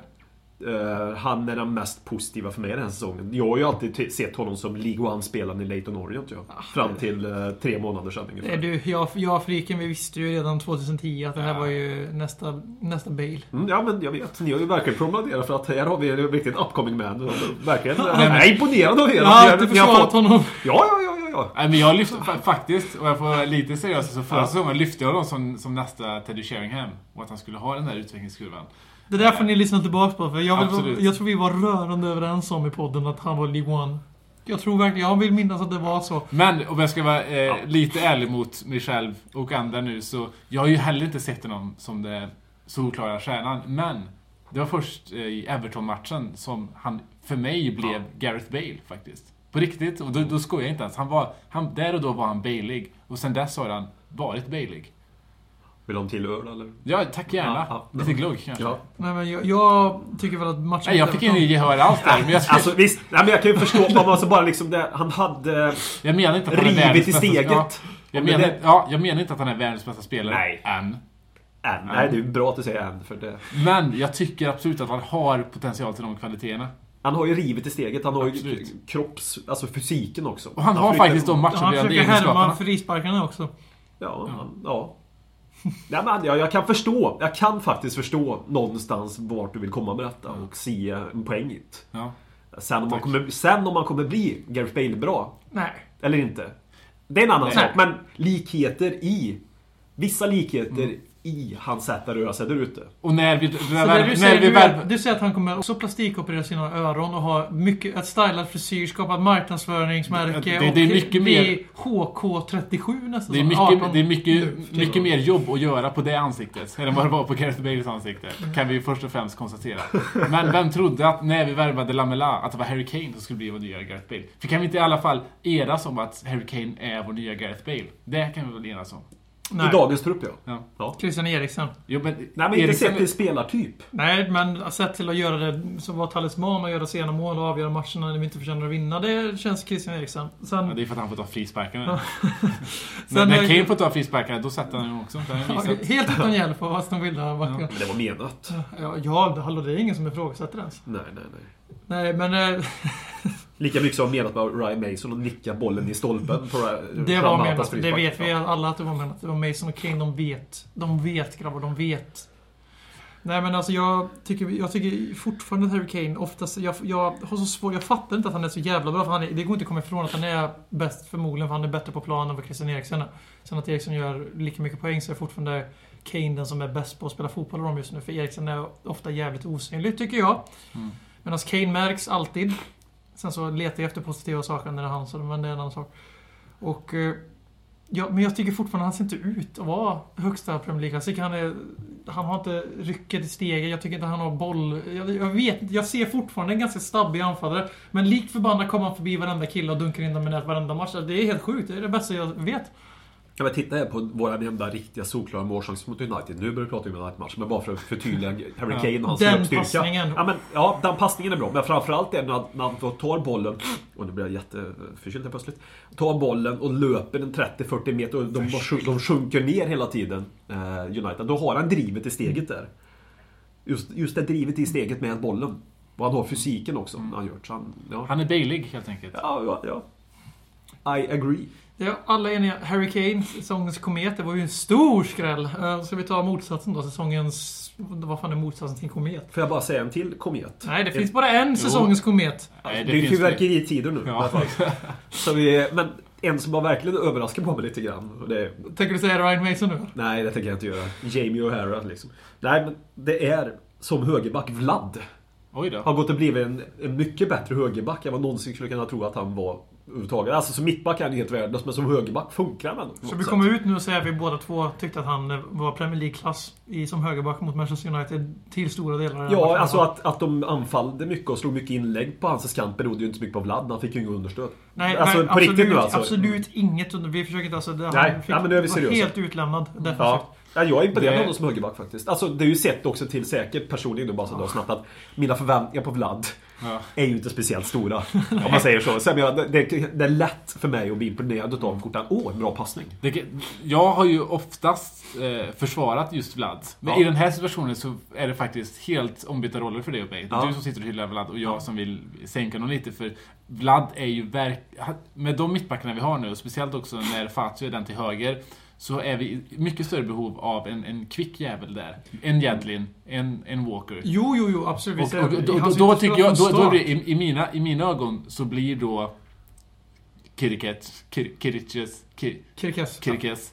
Eh, han är den mest positiva för mig den här säsongen. Jag har ju alltid sett honom som League One-spelaren i Leighton Orient. Ja. Fram till eh, tre månader sedan ungefär. du, jag, jag Friken, vi visste ju redan 2010 att det här var ju nästa, nästa Bale. Mm, ja, men jag vet. Ni har ju verkligen promenerat för att här har vi en riktigt upcoming man. Verkligen. Jag är imponerad av er. Jag har alltid försvarat honom. Ja, ja, ja, ja, ja. Nej, men jag lyfte fa- faktiskt, och jag får vara lite seriös, så förra Ja. säsongen lyfte jag honom som, som nästa Teddy Sheringham. Och att han skulle ha den där utvecklingskurvan. Det där får ni lyssna tillbaka på. För jag, vill, jag tror vi var rörande överens om i podden att han var League One. Jag tror verkligen, jag vill minnas att det var så. Men om jag ska vara eh, lite ärlig mot mig själv och andra nu så jag har ju heller inte sett honom som det solklara stjärnan. Men det var först eh, i Everton-matchen som han för mig blev Gareth Bale faktiskt. På riktigt, och då, då skojar jag inte ens. Han var, han, där och då var han Bailig och sen dess har han varit Bailig. Vill de till öl eller? Ja, tack gärna. Ja, ja. Lite glugg kanske. Ja. Nej, men jag, jag tycker väl att matchen Nej, jag fick ingen gehör alls där. Men jag, Alltså visst, nej, men jag kan ju förstå. Man måste bara liksom det, han hade jag menar inte att han är rivit i bästa- steget. Ja, jag, Om det menar, ja, jag menar inte att han är världens bästa spelare. Nej. Än. Än. Nej, det är bra att du säger än. För det. Men jag tycker absolut att han har potential till de kvaliteterna. Han har ju rivit i steget. Han har ju Absolut. kropps... Alltså fysiken också. Och han har flyttar- faktiskt de Han matchande försöker härma frisparkarna också. Ja, han, ja. Nej, men jag, jag kan förstå. Jag kan faktiskt förstå någonstans vart du vill komma med detta och se en poäng i det. Ja. Sen om, man kommer, sen om man kommer bli Gareth Bale bra, Nej. eller inte. Det är en annan Nej. sak. Men likheter i... Vissa likheter Mm. I hans sätt att röra sig där ute. Och när vi... När, det du, när säger, vi du, väl... är- du säger att han kommer också plastikoperera sina öron och ha mycket, ett stylad frisyr, skapa ett marknadsföringsmärke Det- det är och mycket bli HK37 nästan. Det är mycket, 18 det är mycket, nu. mycket mer jobb att göra på det ansiktet än vad det var på Gareth Bales ansikte. Kan vi först och främst konstatera. Men vem trodde att när vi värvade Lamela att det var Harry Kane som skulle bli vår nya Gareth Bale? För kan vi inte i alla fall enas om att Harry Kane är vår nya Gareth Bale? Det kan vi väl enas om? Nej. I dagens trupp ja. Ja. ja. Christian Eriksen. Jo, men Nej men inte Eriksen- sett till spelartyp. Nej, men sett till att göra det som var talisman och göra sena mål och avgöra matcherna när vi inte förtjänar att vinna. Det känns Christian Eriksen. Sen, Ja, det är för att han får ta frisparkarna. När är- Kane får ta frisparkarna, då sätter han ju också. Jag helt utan hjälp av Aston Villa. Ja. Men det var menat. Ja, ja, hallå, det är ingen som ifrågasätter ens. Nej, nej, nej. Nej, men eh, Lika mycket som menat med Ryan Mason och nicka bollen i stolpen på det var menat. Det vet vi alla att det var menat. Det var Mason och Kane, de vet. De vet grabbar, de vet. Nej men alltså jag tycker, jag tycker fortfarande att Harry Kane oftast, jag, jag har så svårt, jag fattar inte att han är så jävla bra. För han är, det går inte att komma ifrån att han är bäst förmodligen, för han är bättre på planen än vad Christian Eriksen är. Sen att Eriksen gör lika mycket poäng så är fortfarande Kane den som är bäst på att spela fotboll av dem just nu. För Eriksen är ofta jävligt osynlig, tycker jag. Mm. Medan Kane märks alltid. Sen så letar jag efter positiva saker när det är han, så men det är en annan sak. Och... Eh, ja, men jag tycker fortfarande att han ser inte ut att vara högsta Premier League-klassiker. Alltså, han är... Han har inte rycket i steget. Jag tycker inte han har boll... Jag, jag vet inte. Jag ser fortfarande en ganska stabbig anfallare. Men likt förbannat kommer han förbi varenda kille och dunkar in dem i nät varenda match. Alltså, det är helt sjukt. Det är det bästa jag vet. Ja, men titta här på våra enda riktiga solklara målchanser mot United. Nu börjar vi prata om United-match, men bara för att förtydliga Harry. Kane och hans Den löpstyrka. passningen. Ja, men, ja, den passningen är bra. Men framförallt det när, när han tar bollen, och nu blir jag jätteförkyld plötsligt. Tar bollen och löper en 30-40 meter och de, de sjunker ner hela tiden, eh, United. Då har han drivet i steget där. Just, just det drivet i steget med bollen. Och han har fysiken också, när han gör. Så han, ja. Han är Bailig helt enkelt. ja, ja, ja. I agree. Ja, alla är eniga. Harry Kane, säsongens komet. Det var ju en stor skräll. Eh, Ska vi ta motsatsen då? Säsongens... Vad fan är motsatsen till komet? Får jag bara säga en till komet? Nej, det finns bara en säsongens komet. Nej, det, är ju finns fyrverkeritider nu. Ja. Så vi, men en som har verkligen överraskat på mig lite grann. Det, Tänker du säga Ryan Mason nu? nej, det tänker jag inte göra. Jamie O'Hara liksom. Nej, men det är som högerback Vlad. Oj då. Har gått och blivit en, en mycket bättre högerback än vad någonsin skulle kunna tro att han var överhuvudtaget. Alltså som mittback är han helt värdelös, men som högerback funkar han ändå. Så vi kommer ut nu och säger att vi båda två tyckte att han eh, var Premier League-klass som högerback mot Manchester United till stora delar. Ja, matchen. alltså att, att de anfallde mycket och slog mycket inlägg på hans kant berodde ju inte så mycket på Vlad. Han fick ju inget understöd. Nej, alltså nej, på absolut, riktigt nu alltså. Absolut inget. Vi försöker inte alltså... Det, Nej, han fick, nej, men nu är vi var seriösa. helt utlämnad defensivt. Ja. Ja, jag är imponerad av honom som högerback faktiskt. Alltså, det är ju sett också till säkert personligen nu bara så då snabbt att mina förväntningar på Vlad Ja. är ju inte speciellt stora. om man säger så. så jag det, det är lätt för mig att bli imponerad utav korten. Åh, en bra passning. Det, jag har ju oftast eh, försvarat just Vlad. Men Ja. i den här situationen så är det faktiskt helt ombytta roller för dig och mig. Ja. Du som sitter och hyllar Vlad och jag som vill sänka honom lite. För Vlad är ju verk... Med de mittbackarna vi har nu, speciellt också när Fazio är den till höger, så är vi i mycket större behov av en, en kvick jävel där. En Jedlin, en, en Walker. Jo, jo, jo, absolut. Och, ser- och, då, då, då tycker jag, då, då det, i, i, mina, i mina ögon så blir då Kiriket, Kir, Kiriches, Kir, Kirkes. Kirikes.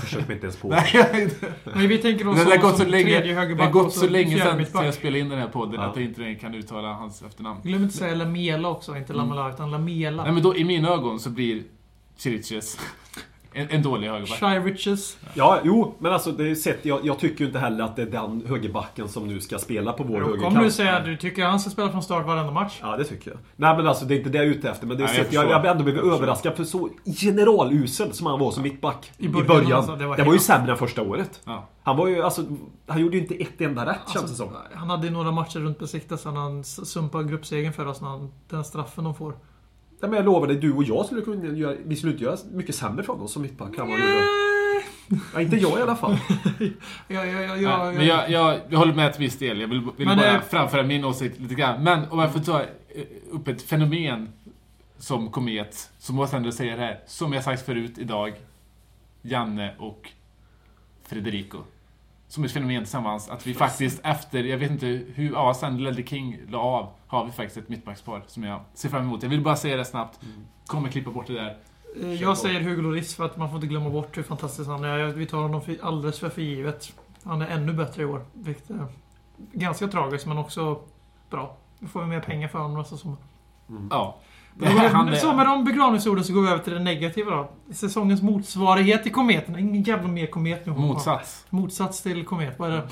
Försök mig inte ens på. Nej, vi tänker oss det har gått så länge, det har gått och så länge sedan, jag spelade in den här podden Ja. att jag inte kan uttala hans efternamn. Glöm inte att säga Lamela också, inte Lamela, utan Lamela. Nej men då, i mina ögon så blir Kiriches en, en dålig högerback. Shy Riches. Ja, jo, men alltså det är sett, jag, jag tycker ju inte heller att det är den högerbacken som nu ska spela på vår Då högerkant. kommer du säga att du tycker att han ska spela från start varenda match. Ja, det tycker jag. Nej men alltså det är inte det jag är ute efter. Men det är Nej, jag sett, jag, jag har ändå blivit Jag överraskad för så generalusel som han var som mittback. I I början, början. alltså, det det var var, ju sämre än första året. Ja. Han var ju alltså, han gjorde ju inte ett enda rätt känns det som. Alltså, han hade ju några matcher runt Besiktas han sumpade gruppsegern för oss, när han, den straffen de får. Ja, men jag lovar dig, du och jag skulle kunna göra, vi skulle inte göra mycket sämre från oss som mittback än vad gjorde. Ja, inte jag i alla fall. Ja, ja, ja, Nej, ja, men jag, jag, jag håller med till viss del. Jag vill, vill Men, bara eh, framföra min åsikt lite grann. Men om jag får ta eh, upp ett fenomen som komet, så måste jag ändå säga det här. Som jag sagt förut idag. Janne och Federico. Som ett fenomen tillsammans. Att vi faktiskt efter, jag vet inte hur, ja sen Ledley King la av, har vi faktiskt ett mittbackspar som jag ser fram emot. Jag vill bara säga det snabbt. Kommer klippa bort det där. Eh, Jag säger Hugo Lloris för att man får inte glömma bort hur fantastisk han är. Vi tar honom för, alldeles för förgivet. Han är ännu bättre i år. Vilket är ganska tragiskt, men också bra. Nu får vi mer pengar för honom nästa sommar. Ja. Men Han så med de begravningsorden så går vi över till det negativa då. Säsongens motsvarighet till kometen. Ingen jävla mer komet nu. motsats. Motsats till komet. Vad är det?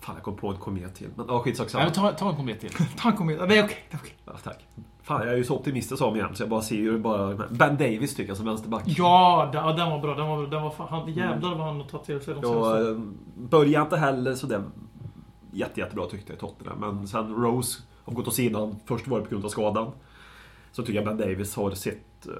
Fan, jag kom på en komet till. Men ja, skitsak Nej, samma. men ta, ta en komet till. Ta en komet. Det är okej. det är okej. Ja, tack. Fan, jag är ju så optimistisk om igen så jag bara ser ju bara... Ben Davis tycker jag som vänsterback. Ja, den, ja, den var bra. Den var, den var fan, han, jävlar vad han har tagit till sig de senaste. eh, började inte heller sådär jätte, jättebra tyckte jag i Tottenham. Men sen Rose har gått åt sidan. Först var det på grund av skadan. Så tycker jag Ben Davis har sett eh,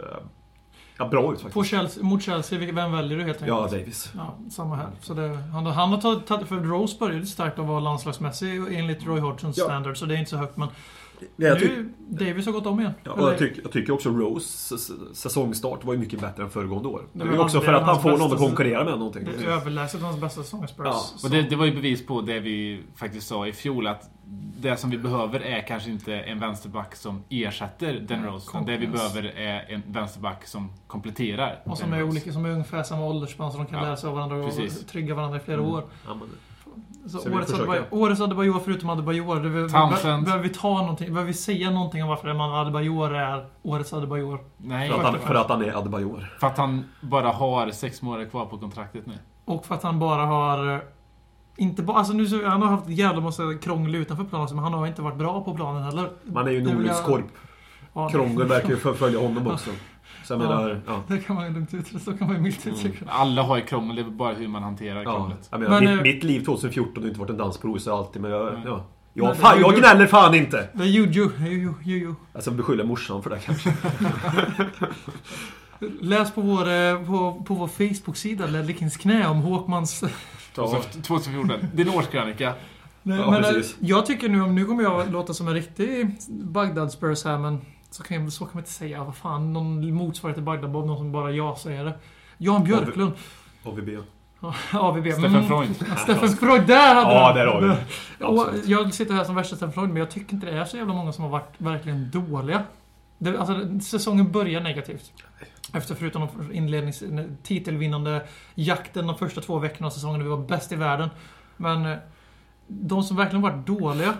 ja, bra ut faktiskt. På Chelsea, mot Chelsea, vem väljer du helt Ja, enkelt? Davis. Ja, samma här. Så det, han, han har tagit, tagit... För Rose började starkt att vara landslagsmässig enligt Roy Hodgsons Ja. standard, så det är inte så högt. Men Nej, jag, nu, Davis har gått om igen. ja, jag, tyck, jag tycker också Rose säsongstart var ju mycket bättre än föregående år. Det är ju också det för att han får någon att konkurrera med någonting. Det är överlägset hans bästa säsong Spurs. Ja, Och det, det var ju bevis på det vi faktiskt sa i fjol att det som vi behöver är kanske inte en vänsterback som ersätter Den Rose. Det vi behöver är en vänsterback som kompletterar Och som är olika, som är ungefär samma åldersspann så de kan Ja, lära sig av varandra och precis. trygga varandra i flera år. Ja, men, Så årets. Adebayor, årets Adebayor förutom Adebayor. Det behöver, behöver vi ta någonting? Behöver vi säga någonting om varför man Adebayor är årets Adebayor? Nej, för, att han, för att han är Adebayor. för att han bara har sex månader kvar på kontraktet nu. Och för att han bara har... eh, Inte bara, alltså nu så, han har haft jävla massa krångel utanför planen, men han har inte varit bra på planen heller. Man är ju Det vill Nordisk jag- korp. Ja, Krångel verkar ju förfölja honom också. Så jag Ja. menar, ja. Det kan man ju lugnt uttrycka. Så kan man ju milt uttrycka det. Alla har ju krångel, det är bara hur man hanterar ja. krånglet. Jag menar, Men, mitt, eh, mitt liv 2014 har inte varit en dans på rosor alltid, men jag... Nej. Ja. Jag, det- fan, jag gnäller fan inte! Det är Juju. Juju, Juju. Alltså beskyller morsan för det kanske. Läs på vår, eh, på, på vår Facebook-sida, Ledlekins knä, om Håkmans... Ja. 2014. Din årskrönika. Nej, Ja, men, eh, precis. jag tycker nu, om nu kommer jag låta som en riktig Bagdad-spurs här, men så kan, jag, så kan man inte säga. Vad fan, någon motsvarighet till Bagdad-Bob, någon som bara jag säger det. Jan Björklund. AVB. AVB. Stefan Mm. Freund. Ja, Stefan Freud, där hade Ja, han. där har vi det. Jag sitter här som värsta Stefan Freud, men jag tycker inte det är så jävla många som har varit verkligen dåliga. Det, alltså, säsongen börjar negativt. Efter förutom inlednings... titelvinnande jakten de första två veckorna av säsongen när vi var bäst i världen. Men eh, de som verkligen varit dåliga,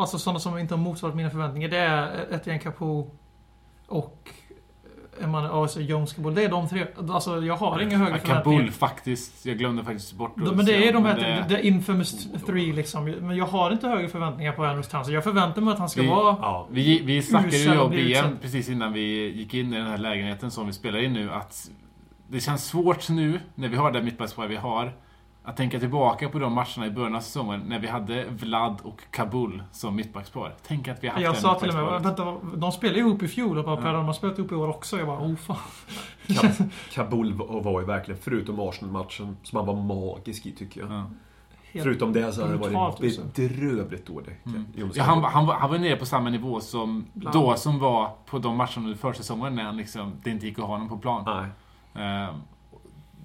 alltså sådana som inte har motsvarat mina förväntningar, det är Etienne Capoe och Emanuel alltså Jones Kabul. Det är de tre. Alltså jag har inga höga förväntningar. Kabul faktiskt. Jag glömde faktiskt bort De, men det är de här, det- the infamous three liksom. Men jag har inte högre förväntningar på Andrews Townsend. Jag förväntar mig att han ska Vi- vara... Ja. Vi, vi snackade ju om utsedd. precis innan vi gick in i den här lägenheten som vi spelar in nu att det känns svårt nu när vi har det mittbackspar vi har att tänka tillbaka på de matcherna i början av säsongen när vi hade Vlad och Kabul som mittbackspar. Tänk att vi har haft Jag sa till och med, vänta, de spelade ihop i fjol och bara. Per, de har spelat ihop i år också. Jag bara, oh fan. Ka- Kabul var ju verkligen, förutom Arsenal-matchen, som han var magisk i tycker jag. Ja. Helt Förutom det så har det varit bedrövligt dåligt. Mm. Jonas Ja, han, han, var- han var nere på samma nivå som Bland. då som var på de matcherna under försäsongen när han liksom, det inte gick att ha honom på plan. Nej. Eh,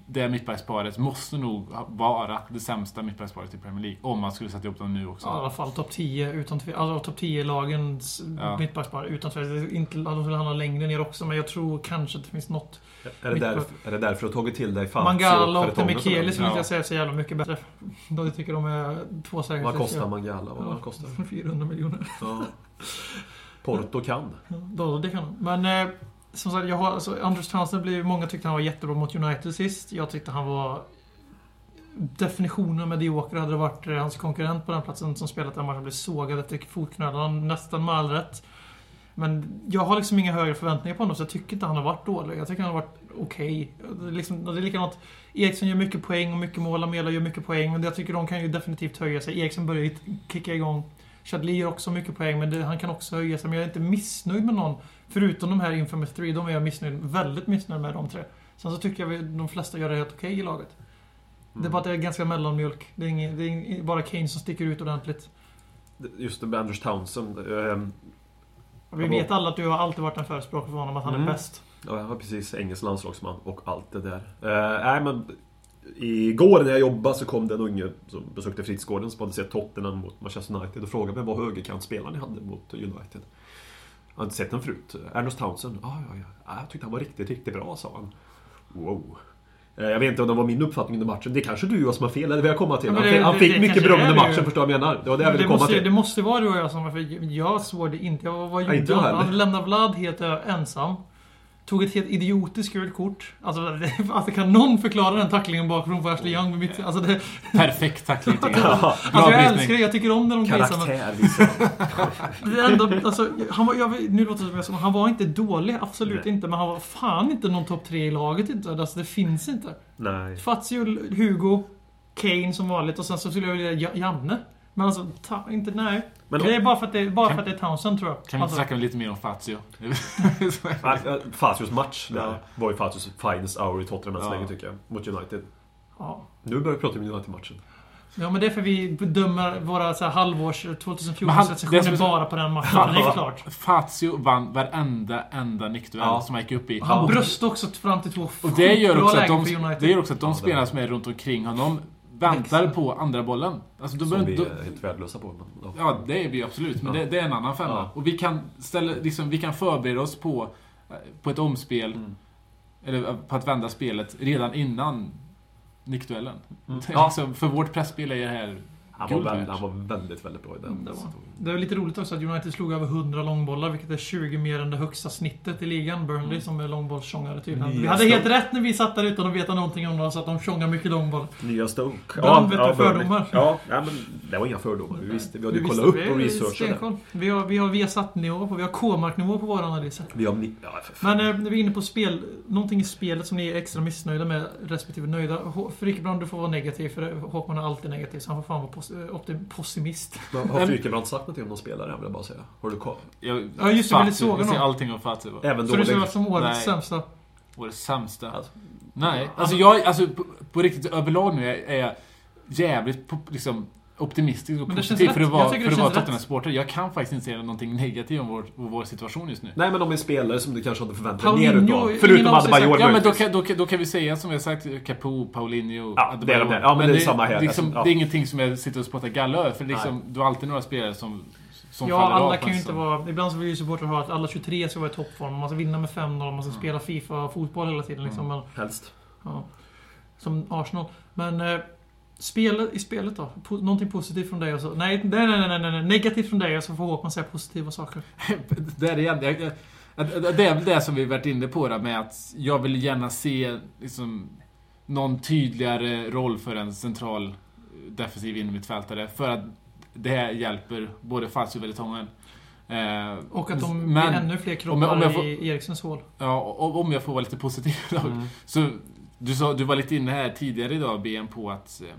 det mittbacksparet måste nog vara det sämsta mittbacksparet i Premier League. Om man skulle sätta ihop dem nu också. Ja, I alla fall topp 10 utan Alltså topp 10 lagens Ja. mittbackspar utan tvekan. Inte, de skulle hamna längre ner också, men jag tror kanske att det finns något. Är det, därför, är det därför du har tagit till dig Fazio Mangala och som Ja. inte jag säger så jävla mycket bättre. Jag tycker de är två säkra. Vad kostar Mangala? Vad Ja. kostar 400 miljoner. ja. Porto kan. Ja, Då, det kan de. Men eh, som sagt, jag har, alltså, Anders Townsend blev, många tyckte han var jättebra mot United sist. Jag tyckte han var definitionen av medioker. Hade det varit eh, hans konkurrent på den platsen som spelat den matchen blev sågad efter fotknölarna, nästan med all rätt. Men jag har liksom inga högre förväntningar på honom så jag tycker inte han har varit dålig. Jag tycker han har varit okej. Okay. liksom, det är likadant. Eriksson gör mycket poäng och mycket mål. Amela gör mycket poäng. Men jag tycker de kan ju definitivt höja sig. Eriksson börjar ju kicka igång. Chadli gör också mycket poäng, men det, han kan också höja sig. Men jag är inte missnöjd med någon. Förutom de här Infamous 3, de är jag missnöjd, väldigt missnöjd med de tre. Sen så tycker jag vi- de flesta gör det helt okej i laget. Det är bara att det är ganska mellanmjölk. Det är, ingen, det är bara Kane som sticker ut ordentligt. Just det med Anders Townsend. ehm, Och vi vet alla att du har alltid varit en förespråkare för honom, att han Mm. är bäst. Ja, jag var precis engelsk landslagsman och allt det där. Uh, nej, men Igår när jag jobbade så kom det en unge som besökte Fritzgården som hade sett Tottenham mot Manchester United och frågade mig vad högerkantspelaren ni hade mot United. Jag har inte sett den förut. Ernest Townsend? Ja, ja, ja. ja. Jag tyckte han var riktigt, riktigt bra, sa han. Wow. Eh, Jag vet inte om det var min uppfattning under matchen. Det är kanske du och jag som har fel, eller vill jag komma till? Ja, men han det- fick, det- det mycket beröm under det matchen, förstår jag menar? Det var det jag ville det, komma måste, till. det måste vara du och jag som... För jag såg det inte. Jag, vad Ja, gjorde inte jag heller. Han lämnade Vlad helt ensam. Tog ett helt idiotiskt gult kort. Alltså, det, alltså kan någon förklara den tacklingen bakifrån på Ashley Young? Med mitt, alltså, det, Perfekt tackling tycker jag. alltså jag brytning. älskar det, jag tycker om när de. Men Karaktär liksom. det är ändå, alltså, han var, jag, nu låter det som jag sa, han var inte dålig, absolut Nej. inte. Men han var fan inte någon topp tre i laget inte. Alltså, det finns inte. Nej. Fazio, Hugo, Kane som vanligt och sen så skulle jag vilja Ja- Janne. Men alltså, ta, inte, nej. Men det är bara för att det, är- bara Kan- för att det är Townsend tror jag. Kan vi inte Alltså, snacka lite mer om Fazio? Fazios match där Ja. var ju Fazios finest hour i Tottenham än så Ja. länge tycker jag. Mot United. ja. Nu börjar vi prata om United-matchen. ja, men det är för vi bedömer våra så här, halvårs 2014 Men han- det recensioner som är så- bara på den matchen. Det är klart. Fazio vann varenda enda nickduell Ja. som han gick upp i. Han Och- bröstade också fram till två Och det gör också att de, det gör också att de Ja, spelare som är runt omkring honom väntar Växer. på andra bollen. Alltså, Som vi är helt värdelösa på. Men, ja. Det är vi absolut. Men Ja. det, det är en annan femma. Ja. Och vi kan, ställa, liksom, vi kan förbereda oss på, eh, på ett omspel. Mm. Eller eh, på att vända spelet redan innan nickduellen. Mm. Liksom, för vårt pressspel är det här Han, var väldigt, han var väldigt, väldigt bra i den. Det var. Det är lite roligt också att United slog över 100 långbollar, vilket är 20 mer än det högsta snittet i ligan. Burnley Mm. som är långbollstjångare tydligen. Nya Vi hade helt rätt när vi satt där utan att veta någonting om dem, så att de tjongar mycket långboll. Nya Stoke. Ibland vet Burnley. fördomar. Ja, nej, men det var inga fördomar. Vi visste. Vi hade ju Vi kollat upp och vi researchat. Vi har, vi har Viasat-nivå på, vi har K-mark-nivå på våra analyser. Vi har... Ja. Men eh, när vi är inne på spel, någonting i spelet som ni är extra missnöjda med, respektive nöjda. Frikebrand, du får vara negativ, för Håkman är alltid negativ, så han får fan vara pos- optim- pessimist. Vad Har Frykebrand sagt någonting om någon spelare? Jag vill bara säga. Har du koll? Jag, Ja, just det, vi vill Fazio, såga jag ser någon. allting om Fazio. Även Så du ser som årets Nej. sämsta? Årets sämsta. Alltså. Nej, alltså jag, alltså på, på riktigt överlag nu är, är jag jävligt på, liksom, optimistisk och Men det positiv för att vara, för det att vara. Tottenham-supporter. Jag kan faktiskt inte säga någonting negativt om vår, vår situation just nu. Nej, men om en spelare som du kanske hade förväntat dig mer Paulinho, utav. Förutom Adebayor Ja, men då kan, då, då kan vi säga som jag sagt, Capo, Paulinho, Ja, det är de Adebayor. där. Ja, men det är samma här. Liksom, Alltså, ja. Det är ingenting som jag sitter och spottar galla över, för liksom, du har alltid några spelare som, som Ja, faller av. alla kan ju inte vara... Ibland så vill ju supportrar ha att alla 23 ska vara i toppform. Man ska vinna med 5-0, man ska spela Fifa-fotboll hela tiden. Liksom. Men, Helst. ja, som Arsenal. Men... Eh, spel, I spelet då? Po någonting positivt från dig och så? Nej, nej, nej, nej, nej, nej. Negativt från dig och så får Håkman säga positiva saker. det är igen, jag, jag, det är väl det som vi varit inne på där med att jag vill gärna se liksom, någon tydligare roll för en central defensiv innermittfältare. För att det här hjälper både Fazio och Vertongen. Eh, Och att de men- blir ännu fler kroppar om jag- om jag får- i Eriksens hål. Ja, och om jag får vara lite positiv då. Mm. Så du, sa, du var lite inne här tidigare idag, BM, på att eh,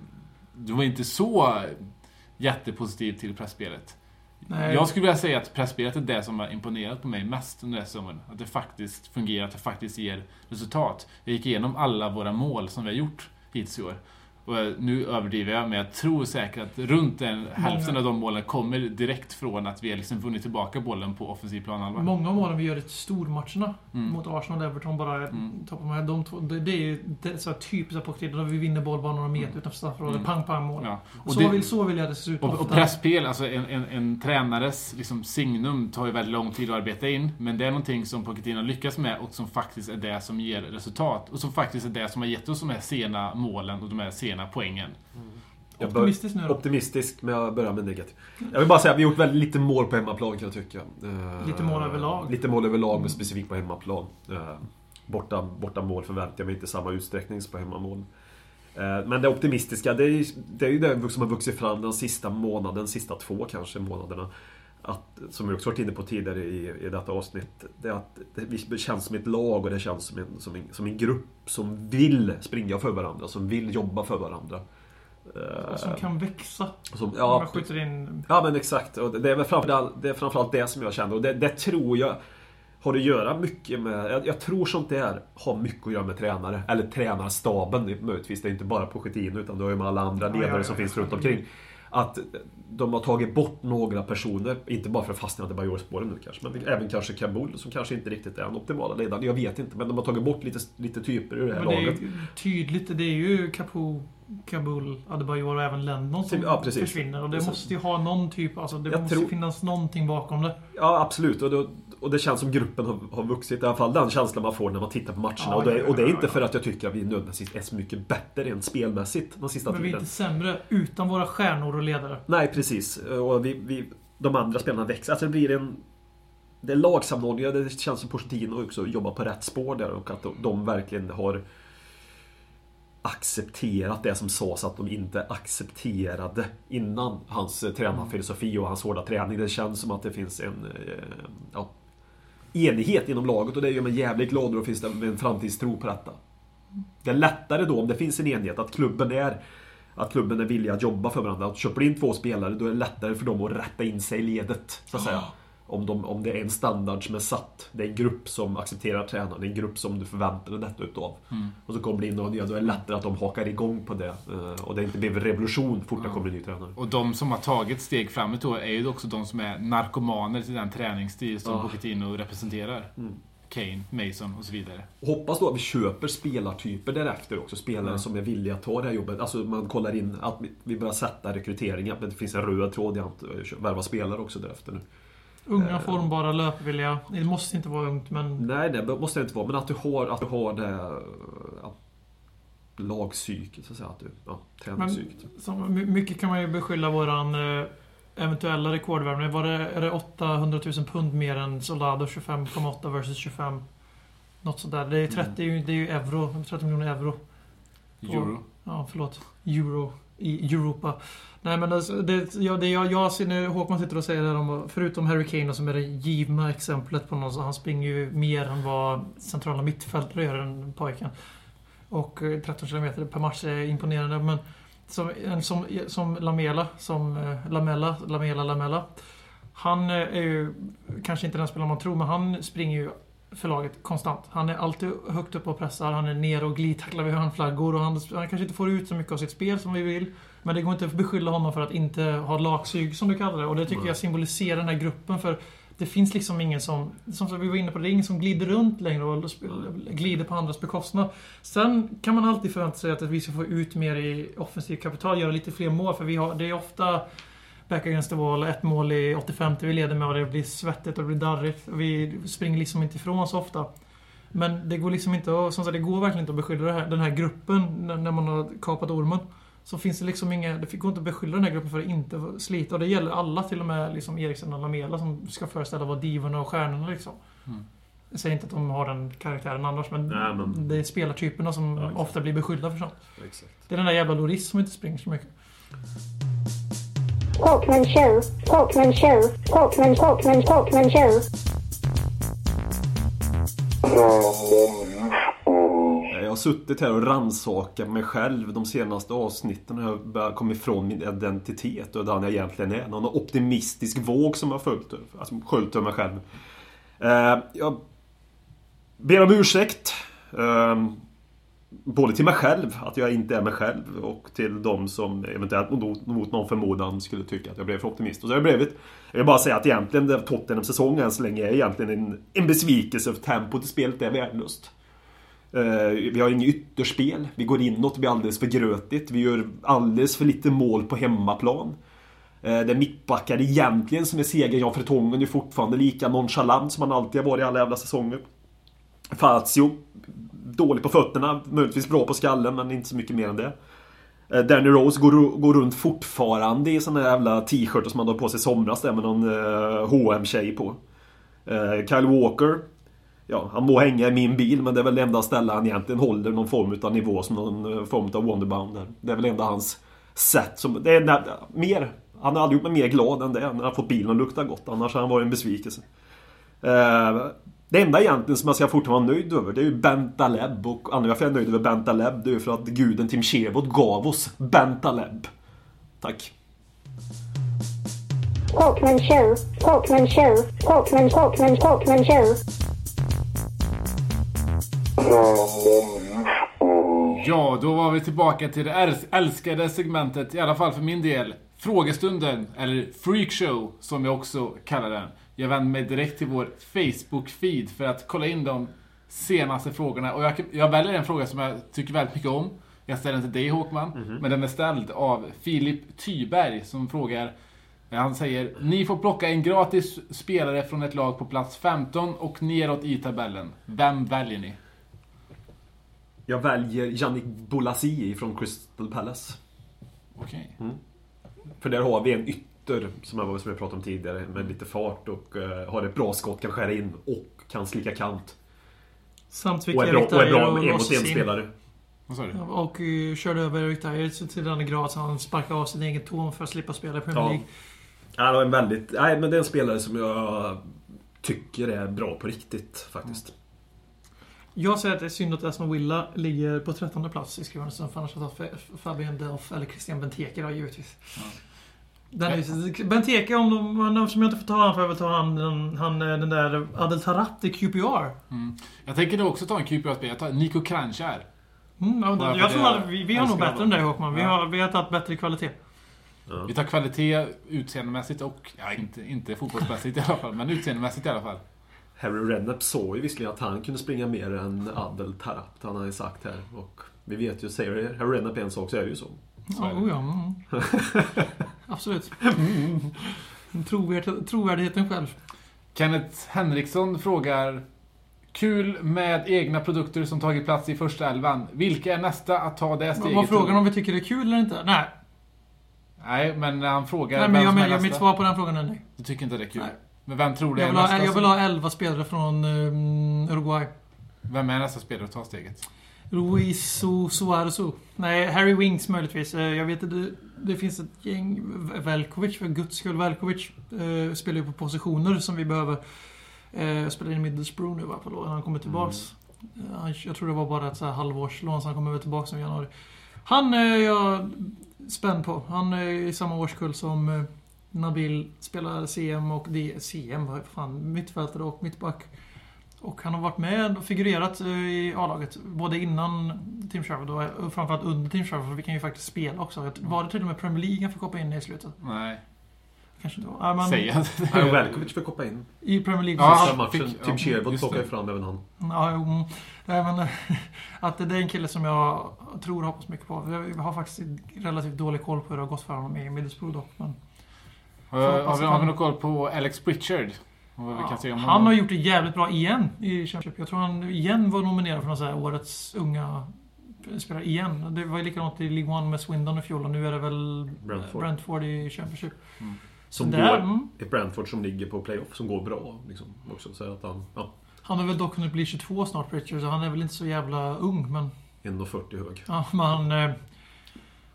du var inte så jättepositiv till pressspelet. Nej. Jag skulle vilja säga att pressspelet är det som har imponerat på mig mest under den här säsongen. Att det faktiskt fungerar, att det faktiskt ger resultat. Jag gick igenom alla våra mål som vi har gjort hittills i år. Och eh, nu överdriver jag, men jag tror säkert att runt en, hälften av de målen kommer direkt från att vi har liksom vunnit tillbaka bollen på offensiv planhalva. Många av målen vi gör i stormatcherna Mm. mot Arsenal och Everton bara Mm. toppar med. De två, det, det är ju det så typiskt där vi vinner boll bara några meter utanför straffområdet. Mm. Pang, pang, mål. Ja. Och så, det- vill, så vill jag det se ut Och, och ofta. pressspel, alltså en, en, en tränares liksom signum tar ju väldigt lång tid att arbeta in. Men det är någonting som Pochettino lyckas med och som faktiskt är det som ger resultat. Och som faktiskt är det som har gett oss de här sena målen och de här sena poängen. Jag bör- Optimistiskt nu då. Optimistisk, men jag börjar med negativ. Jag vill bara säga att vi har gjort väldigt lite mål på hemmaplan kan jag tycka. Eh, Lite mål överlag. Lite mål överlag, men specifikt på hemmaplan. Eh, Borta, borta mål förväntar jag mig inte samma utsträckning som på hemmamål. Eh, Men det optimistiska, det är, ju- det är ju det som har vuxit fram den sista månaden, sista två kanske månaderna. Att, som vi också varit inne på tidigare i, i detta avsnitt. Det är att det känns som ett lag och det känns som en, som, en, som en grupp som vill springa för varandra, som vill jobba för varandra. Och som kan växa. som, Om ja, man skjuter in... Ja men exakt. Och det är väl framförallt det, är framförallt det som jag känner. Och det, det tror jag har att göra mycket med... Jag, jag tror sånt där har mycket att göra med tränare. Eller tränarstaben möjligtvis. Det är inte bara Pochettino utan det har ju med alla andra ledare ja, ja, som ja. finns runt omkring. Att de har tagit bort några personer, inte bara för att fastna i Bajor-spåren nu kanske, men även kanske Kabul som kanske inte riktigt är den optimala ledaren. Jag vet inte, men de har tagit bort lite, lite typer ur det här Men det är laget. ju tydligt. Det är ju Capo, Kabul, Adebayor och även Lennon som Ja, försvinner. Och det Precis. måste ju ha någon typ... Alltså det Jag måste tror- finnas någonting bakom det. Ja, absolut. Och, då, och det känns som gruppen har, har vuxit. I alla fall den känslan man får när man tittar på matcherna. Ja, och, det, och det är inte för att jag tycker att vi nödvändigtvis är så mycket bättre rent spelmässigt den sista Men vi är tiden. inte sämre utan våra stjärnor och ledare. Nej, precis. Och vi, vi, de andra spelarna växer. Alltså det blir en... det är lagsamordningar, det känns som Pochettino också jobbar på rätt spår där och att de, verkligen har accepterat det som sades att de inte accepterade innan hans tränarfilosofi och hans hårda träning. Det känns som att det finns en eh, ja, enighet inom laget och det gör mig jävligt glad och då finns det en framtidstro på detta. Det är lättare då om det finns en enighet, att klubben är att klubben är villig att jobba för varandra. Att köper in två spelare, då är det lättare för dem att rätta in sig i ledet. Så att säga. Om, de, om det är en standard som är satt. Det är en grupp som accepterar tränaren. Det är en grupp som du förväntar dig detta utav. Och så kommer det in några nya, då är det lättare att de hakar igång på det. Eh, Och det inte blir revolution fort det kommer en ny tränare. Och de som har tagit steg framåt då är ju också de som är narkomaner till den träningsstil som Ja. Pochettino representerar. Kane, Mason och så vidare. Hoppas då att vi köper spelartyper därefter också. Spelare som är villiga att ta det här jobbet. Alltså man kollar in att vi- börjar sätta rekryteringen. Att det finns en röd tråd i att eh, värva spelare också därefter nu. Unga, formbara, löpvilliga. Det måste inte vara ungt, men Nej, det måste det inte vara. Men att du har, att du har det eh, ja, lagpsyket, så att säga. Att du, ja, my- mycket kan man ju beskylla våran eh, eventuella rekordvärvning. Var det, är det 800 000 pund mer än Soldado? 25,8 versus 25? Något sådär. Det är 30, det är ju euro. 30 miljoner euro. Euro. Ja, förlåt. Euro. I Europa. Nej men alltså, det, ja, det jag, jag ser när Håkman sitter och säger det här om, förutom Harry Kane som är det givna exemplet på någon, så han springer ju mer än vad centrala mittfältare gör, den pojken. Och eh, 13 km per match är imponerande, men som, som, som Lamela, som eh, Lamella, Lamela, Lamella. Han eh, är ju kanske inte den spelare man tror, men han springer ju för laget konstant. Han är alltid högt upp och pressar, han är nere och glidtacklar vid hörnflaggor och han, han kanske inte får ut så mycket av sitt spel som vi vill. Men det går inte att beskylla honom för att inte ha lagsug, som du kallar det. Och det tycker jag symboliserar den här gruppen. För det finns liksom ingen som, som vi var inne på, det är ingen som glider runt längre och glider på andras bekostnad. Sen kan man alltid förvänta sig att vi ska få ut mer i offensivt kapital, göra lite fler mål. För vi har, det är ofta back against the wall, ett mål i 85 vi leder med och det blir svettigt och det blir darrigt. Vi springer liksom inte ifrån så ofta. Men det går liksom inte att, som sagt, det går verkligen inte att beskylla det här, den här gruppen när, man har kapat ormen. Så finns det liksom inga, det går inte att beskylla den här gruppen för att inte slita. Och det gäller alla, till och med liksom Eriksen och Lamela som ska föreställa vara divorna och stjärnorna liksom. Mm. Jag säger inte att de har den karaktären annars, men, Nej, men- det är spelartyperna som Ja, ofta blir beskyllda för sånt. Exakt. Det är den där jävla Loris som inte springer så mycket. Talkman show, Talkman show, Talkman, Talkman, Talkman show. Eh, jag har suttit här och rannsakat mig själv de senaste avsnitten och jag har börjat komma ifrån min identitet och den jag egentligen är. Någon optimistisk våg som har följt alltså sköljt över mig själv. Eh, jag ber om ursäkt. Eh, Både till mig själv, att jag inte är mig själv och till de som eventuellt mot, mot någon förmodan skulle tycka att jag blev för optimist. Och så har jag blivit. Jag vill bara säga att egentligen Tottenhams Tottenham säsongen än så länge är egentligen en, en besvikelse för tempot i spelet är värdelöst. Uh, Vi har inget ytterspel. Vi går inåt, det blir alldeles för grötigt. Vi gör alldeles för lite mål på hemmaplan. Eh, uh, Det är mittbackar egentligen som är seger. Jan Fretongen är fortfarande lika nonchalant som han alltid har varit i alla jävla säsonger. Fazio, dålig på fötterna, möjligtvis bra på skallen men inte så mycket mer än det. Eh, Danny Rose går, går runt fortfarande i såna jävla t-shirtar som han hade på sig i somras där med någon eh, hm tjej på. Eh, Kyle Walker, Ja, han må hänga i min bil men det är väl det enda ställe han egentligen håller någon form av nivå som någon eh, form av Wonderbound där. Det är väl enda hans sätt som... Det är när, mer... Han har aldrig gjort mig mer glad än det. När han fått bilen att lukta gott. Annars har han varit en besvikelse. Eh, det enda egentligen som jag ska fortfarande vara nöjd över det är ju Bentaleb. Och anledningen varför jag är nöjd över Bentaleb det är ju för att guden Tim Sherwood gav oss Bentaleb. Tack. Talkman show, Talkman show, Talkman, Talkman, Talkman show. Ja, då var vi tillbaka till det äls- älskade segmentet, i alla fall för min del. Frågestunden, eller freakshow som jag också kallar den. Jag vänder mig direkt till vår Facebook-feed för att kolla in de senaste frågorna. Och jag, jag väljer en fråga som jag tycker väldigt mycket om. Jag ställer den till dig Håkman, men den är ställd av Filip Tyberg som frågar han säger, ni får plocka en gratis spelare från ett lag på plats 15 och neråt i tabellen. Vem väljer ni? Jag väljer Yannick Bolasie från Crystal Palace. Okej. För där har vi en, yt- ytter, som jag, som jag pratade om tidigare, med lite fart och eh, har ett bra skott, kan skära in och kan slicka kant. Samt fick Och är bra, och är bra att en mot en spelare. Du? Och uh, körde över Erik Dyer till till den grad så han sparkade av sin egen tå för att slippa spela i Premier Ja. League. Han är en väldigt... Nej, men det är en spelare som jag tycker är bra på riktigt, faktiskt. Jag säger att det är synd att Aston Villa ligger på 13 plats i skrivelsen. För annars hade Fabian Delph eller Christian Benteke då, givetvis. Den är, Benteke, om de, om jag inte får ta han får jag väl ta han, den, han, eh, den där Adel Tarat i QPR. Jag tänker då också ta en QPR-spelare. Jag tar Nico Kranjčar. Mm, ja, jag det tror jag att vi, vi har nog bättre honom. än dig Håkman. Vi Ja. har, vi har tagit bättre kvalitet. Vi tar kvalitet utseendemässigt och... Ja, inte, inte fotbollsmässigt i alla fall, men utseendemässigt i alla fall. Harry Redknapp sa ju visserligen att han kunde springa mer än Adel Tarabt, han har ju sagt här. Och vi vet ju, säger Harry Redknapp en sak så är det ju så. Ja, det. oh ja, mm. Absolut. Trovärd, trovärdigheten själv. Kenneth Henriksson frågar Kul med egna produkter som tagit plats i första elvan. Vilka är nästa att ta det steget? Var frågan om vi tycker det är kul eller inte? Nej. Nej, men han frågar Nej men jag, men, jag, mitt svar på den frågan är nej. Du tycker inte det är kul? Nej. Men vem tror Jag är nästa? ha, jag vill ha 11 spelare från um, Uruguay. Vem är nästa spelare att ta steget? Luis Su- Suarez. Nej, Harry Winks möjligtvis. Eh, Jag vet att det, det finns ett gäng. Velkovic, för guds skull. Velkovic eh, spelar ju på positioner som vi behöver. Eh, spelar in Middlesbrough nu va, på lån. Han kommer tillbaks. Eh, han- Jag tror det var bara ett så här halvårslån, så han kommer väl tillbaks i januari. Han är jag spänd på. Han är i samma årskull som eh, Nabil spelar CM och D CM, vad fan, mittfältare och mittback. Och han har varit med och figurerat eh, i A-laget. Både innan Team Sherwood och och framförallt under Team Sherwood. För vi kan ju faktiskt spela också. Var det till och med Premier League han fick hoppa in i slutet? Nej, Kanske inte var. Ja, men säg att Nej, och Velkovic får hoppa in. I Premier League. Ja, han matchen. fick- Tim ja, Sherwood just plockade det. ju fram även han. Ja, jo. Nej, men, att det är en kille som jag tror och hoppas mycket på. Jag har faktiskt relativt dålig koll på hur det har gått för honom i Middlesbrough dock. Men, Har, har, vi, har vi någon koll på Alex Pritchard? Och vad vi kan se om han har gjort det jävligt bra igen i Championship. Jag tror han igen var nominerad för någon så här årets unga spelare igen. Det var ju likadant i League One med Swindon i fjol och nu är det väl Brentford. Brentford i Championship. Som Där, går, mm. ett Brentford som ligger på playoff, som går bra. Liksom, också, så att han, ja, Han har väl dock hunnit bli 22 snart, Richard, så han är väl inte så jävla ung. Men, 1,40 hög. ja, men eh,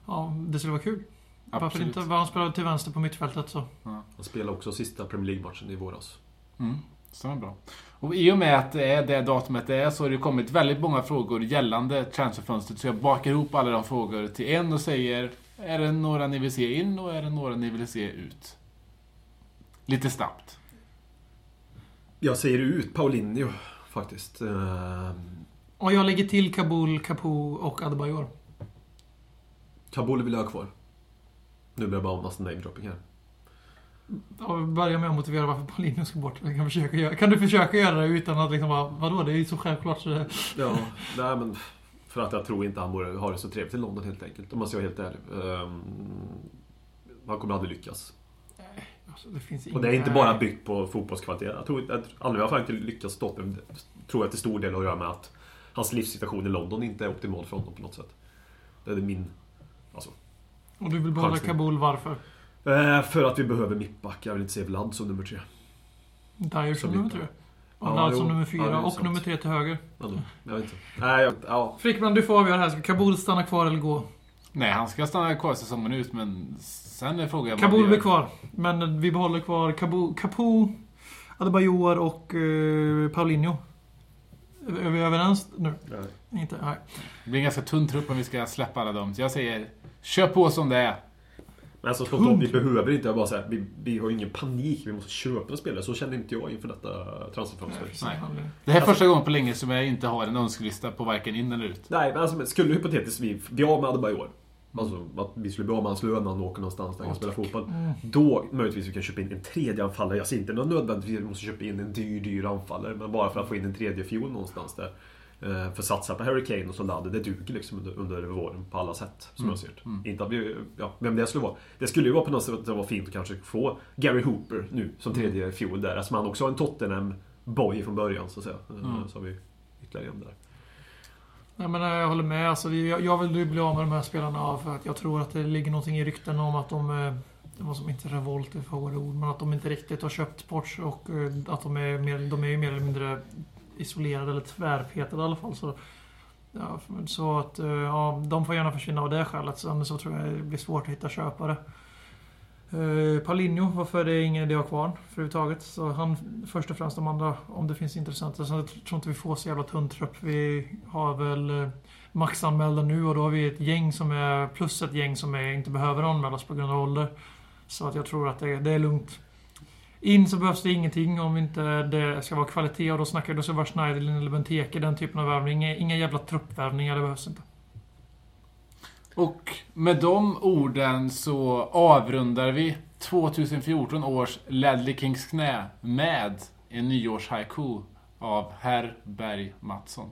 Ja, det skulle vara kul. Varför Absolut. inte? Var han spelar till vänster på mittfältet så. Han spelade också sista Premier League-matchen i våras. Mm, stämmer bra. Och i och med att det är det datumet det är så har det kommit väldigt många frågor gällande transferfönstret. Så jag bakar ihop alla de frågor till en och säger Är det några ni vill se in och är det några ni vill se ut? Lite snabbt. Jag säger ut Paulinho, faktiskt. Ehm, Och jag lägger till Kabul, Capo och Adebayor. Kabul vill jag ha kvar. Nu blir jag bara massa namedropping här. Ja, börja med att motivera varför Paulinho ska bort. Kan, försöka göra, kan du försöka göra det utan att liksom bara, vadå, det är ju så självklart så det... Ja, nej men... För att jag tror inte han borde ha det så trevligt i London helt enkelt. Om man ska vara helt ärlig. Ehm, han kommer aldrig lyckas. Alltså, det finns Och det är inte bara Nej. byggt på fotbollskvalitet. Jag tror jag, aldrig har han inte stoppa det. Tror jag till stor del har att göra med att hans livssituation i London inte är optimal för honom på något sätt. Det är min... Alltså. Och du vill behålla. Kabul, varför? Eh, för att vi behöver mittback. Jag vill inte se Vlad som nummer tre. Dyer som Som nummer tre. Ja, Och Vlad jo. som nummer Ja, fyra är och sant. nummer tre till höger. Ja. Jag vet inte. Nej, jag, ja. Frickman, du får avgöra här. Ska Kabul stanna kvar eller gå? Nej, han ska stanna kvar säsongen ut men sen är frågan Kabul blir kvar. Men vi behåller kvar Kabul, Capo, Adebayor och uh, Paulinho. Är vi överens nu? Nej. Inte? Nej. Det blir en ganska tunn trupp om vi ska släppa alla dem. Så jag säger Kör på som det är. Men alltså spontant, vi behöver inte. Jag bara säga, vi, vi har ju ingen panik. Vi måste köpa en spelare. Så känner inte jag inför detta transferfönster. Nej. Nej. Det här är första gången på länge som jag inte har en önskelista på varken in eller ut. Nej, men alltså, skulle hypotetiskt vi bli av med Adebayor. Alltså att vi skulle bli av med hans lön när han åker någonstans där han kan spela fotboll. Då möjligtvis vi kan köpa in en tredje anfallare. Jag ser inte något nödvändigtvis att vi måste köpa in en dyr, dyr anfallare. Men bara för att få in en tredje fiol någonstans där. Eh, För satsa på Harry Kane och Solade, det duger liksom under, under våren på alla sätt. Som jag ser det. Inte att vi, ja, vem det skulle vara. Det skulle ju vara på något sätt att det var fint att kanske få Gary Hooper nu som tredje fiol där. Eftersom han också har en Tottenham-boy från början så att säga. Eh, Så har vi ytterligare en där. Nej, men jag håller med. Alltså, jag, jag vill bli av med de här spelarna för att jag tror att det ligger någonting i rykten om att de... eh, det var som inte revolt är för hårda ord, men att de inte riktigt har köpt Porsche och eh, att de är mer, de är ju mer eller mindre isolerade eller tvärpetade i alla fall. Så, ja, så att eh, ja, de får gärna försvinna av det skälet. Sen så tror jag det blir svårt att hitta köpare. Uh, Paulinho, varför är det ingen idé att ha kvar överhuvudtaget? Så han först och främst de andra, om det finns intressanta. Sen jag tror inte vi får så jävla tunn trupp. Vi har väl uh, maxanmälda nu och då har vi ett gäng som är, plus ett gäng som är, inte behöver anmälas på grund av ålder. Så att jag tror att det, det är lugnt. In så behövs det ingenting om inte det ska vara kvalitet och då snackar det vara Schneiderlin eller Benteke, den typen av värvning. Inga, inga jävla truppvärvningar, det behövs inte. Och med de orden så avrundar vi 2014 års Ledley Kings knä med en nyårshaiku av Herr Berg Mattsson.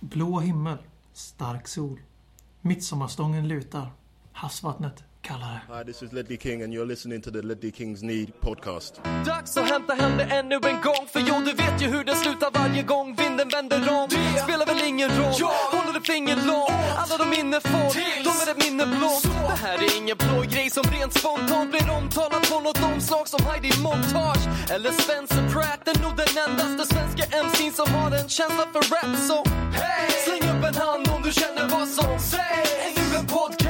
Blå himmel, stark sol. Midsommarstången lutar. Havsvattnet kallare. Hi, this is Ledley King, and you're listening to the Ledley Kings Need podcast. Dags att hämta hem det ännu en gång För jo, du vet ju hur det slutar varje gång vinden vänder om. Det spelar väl ingen roll, håller ett finger långt Alla de minne får, de är ett minne blått Det här är ingen blå grej som rent spontant blir omtalat på något omslag som Heidi Montage Eller Spencer Pratt, är nog den endaste svenska MC'n som har en känsla för rap Så hey! släng upp en hand om du känner vad som sägs. Ännu en podcast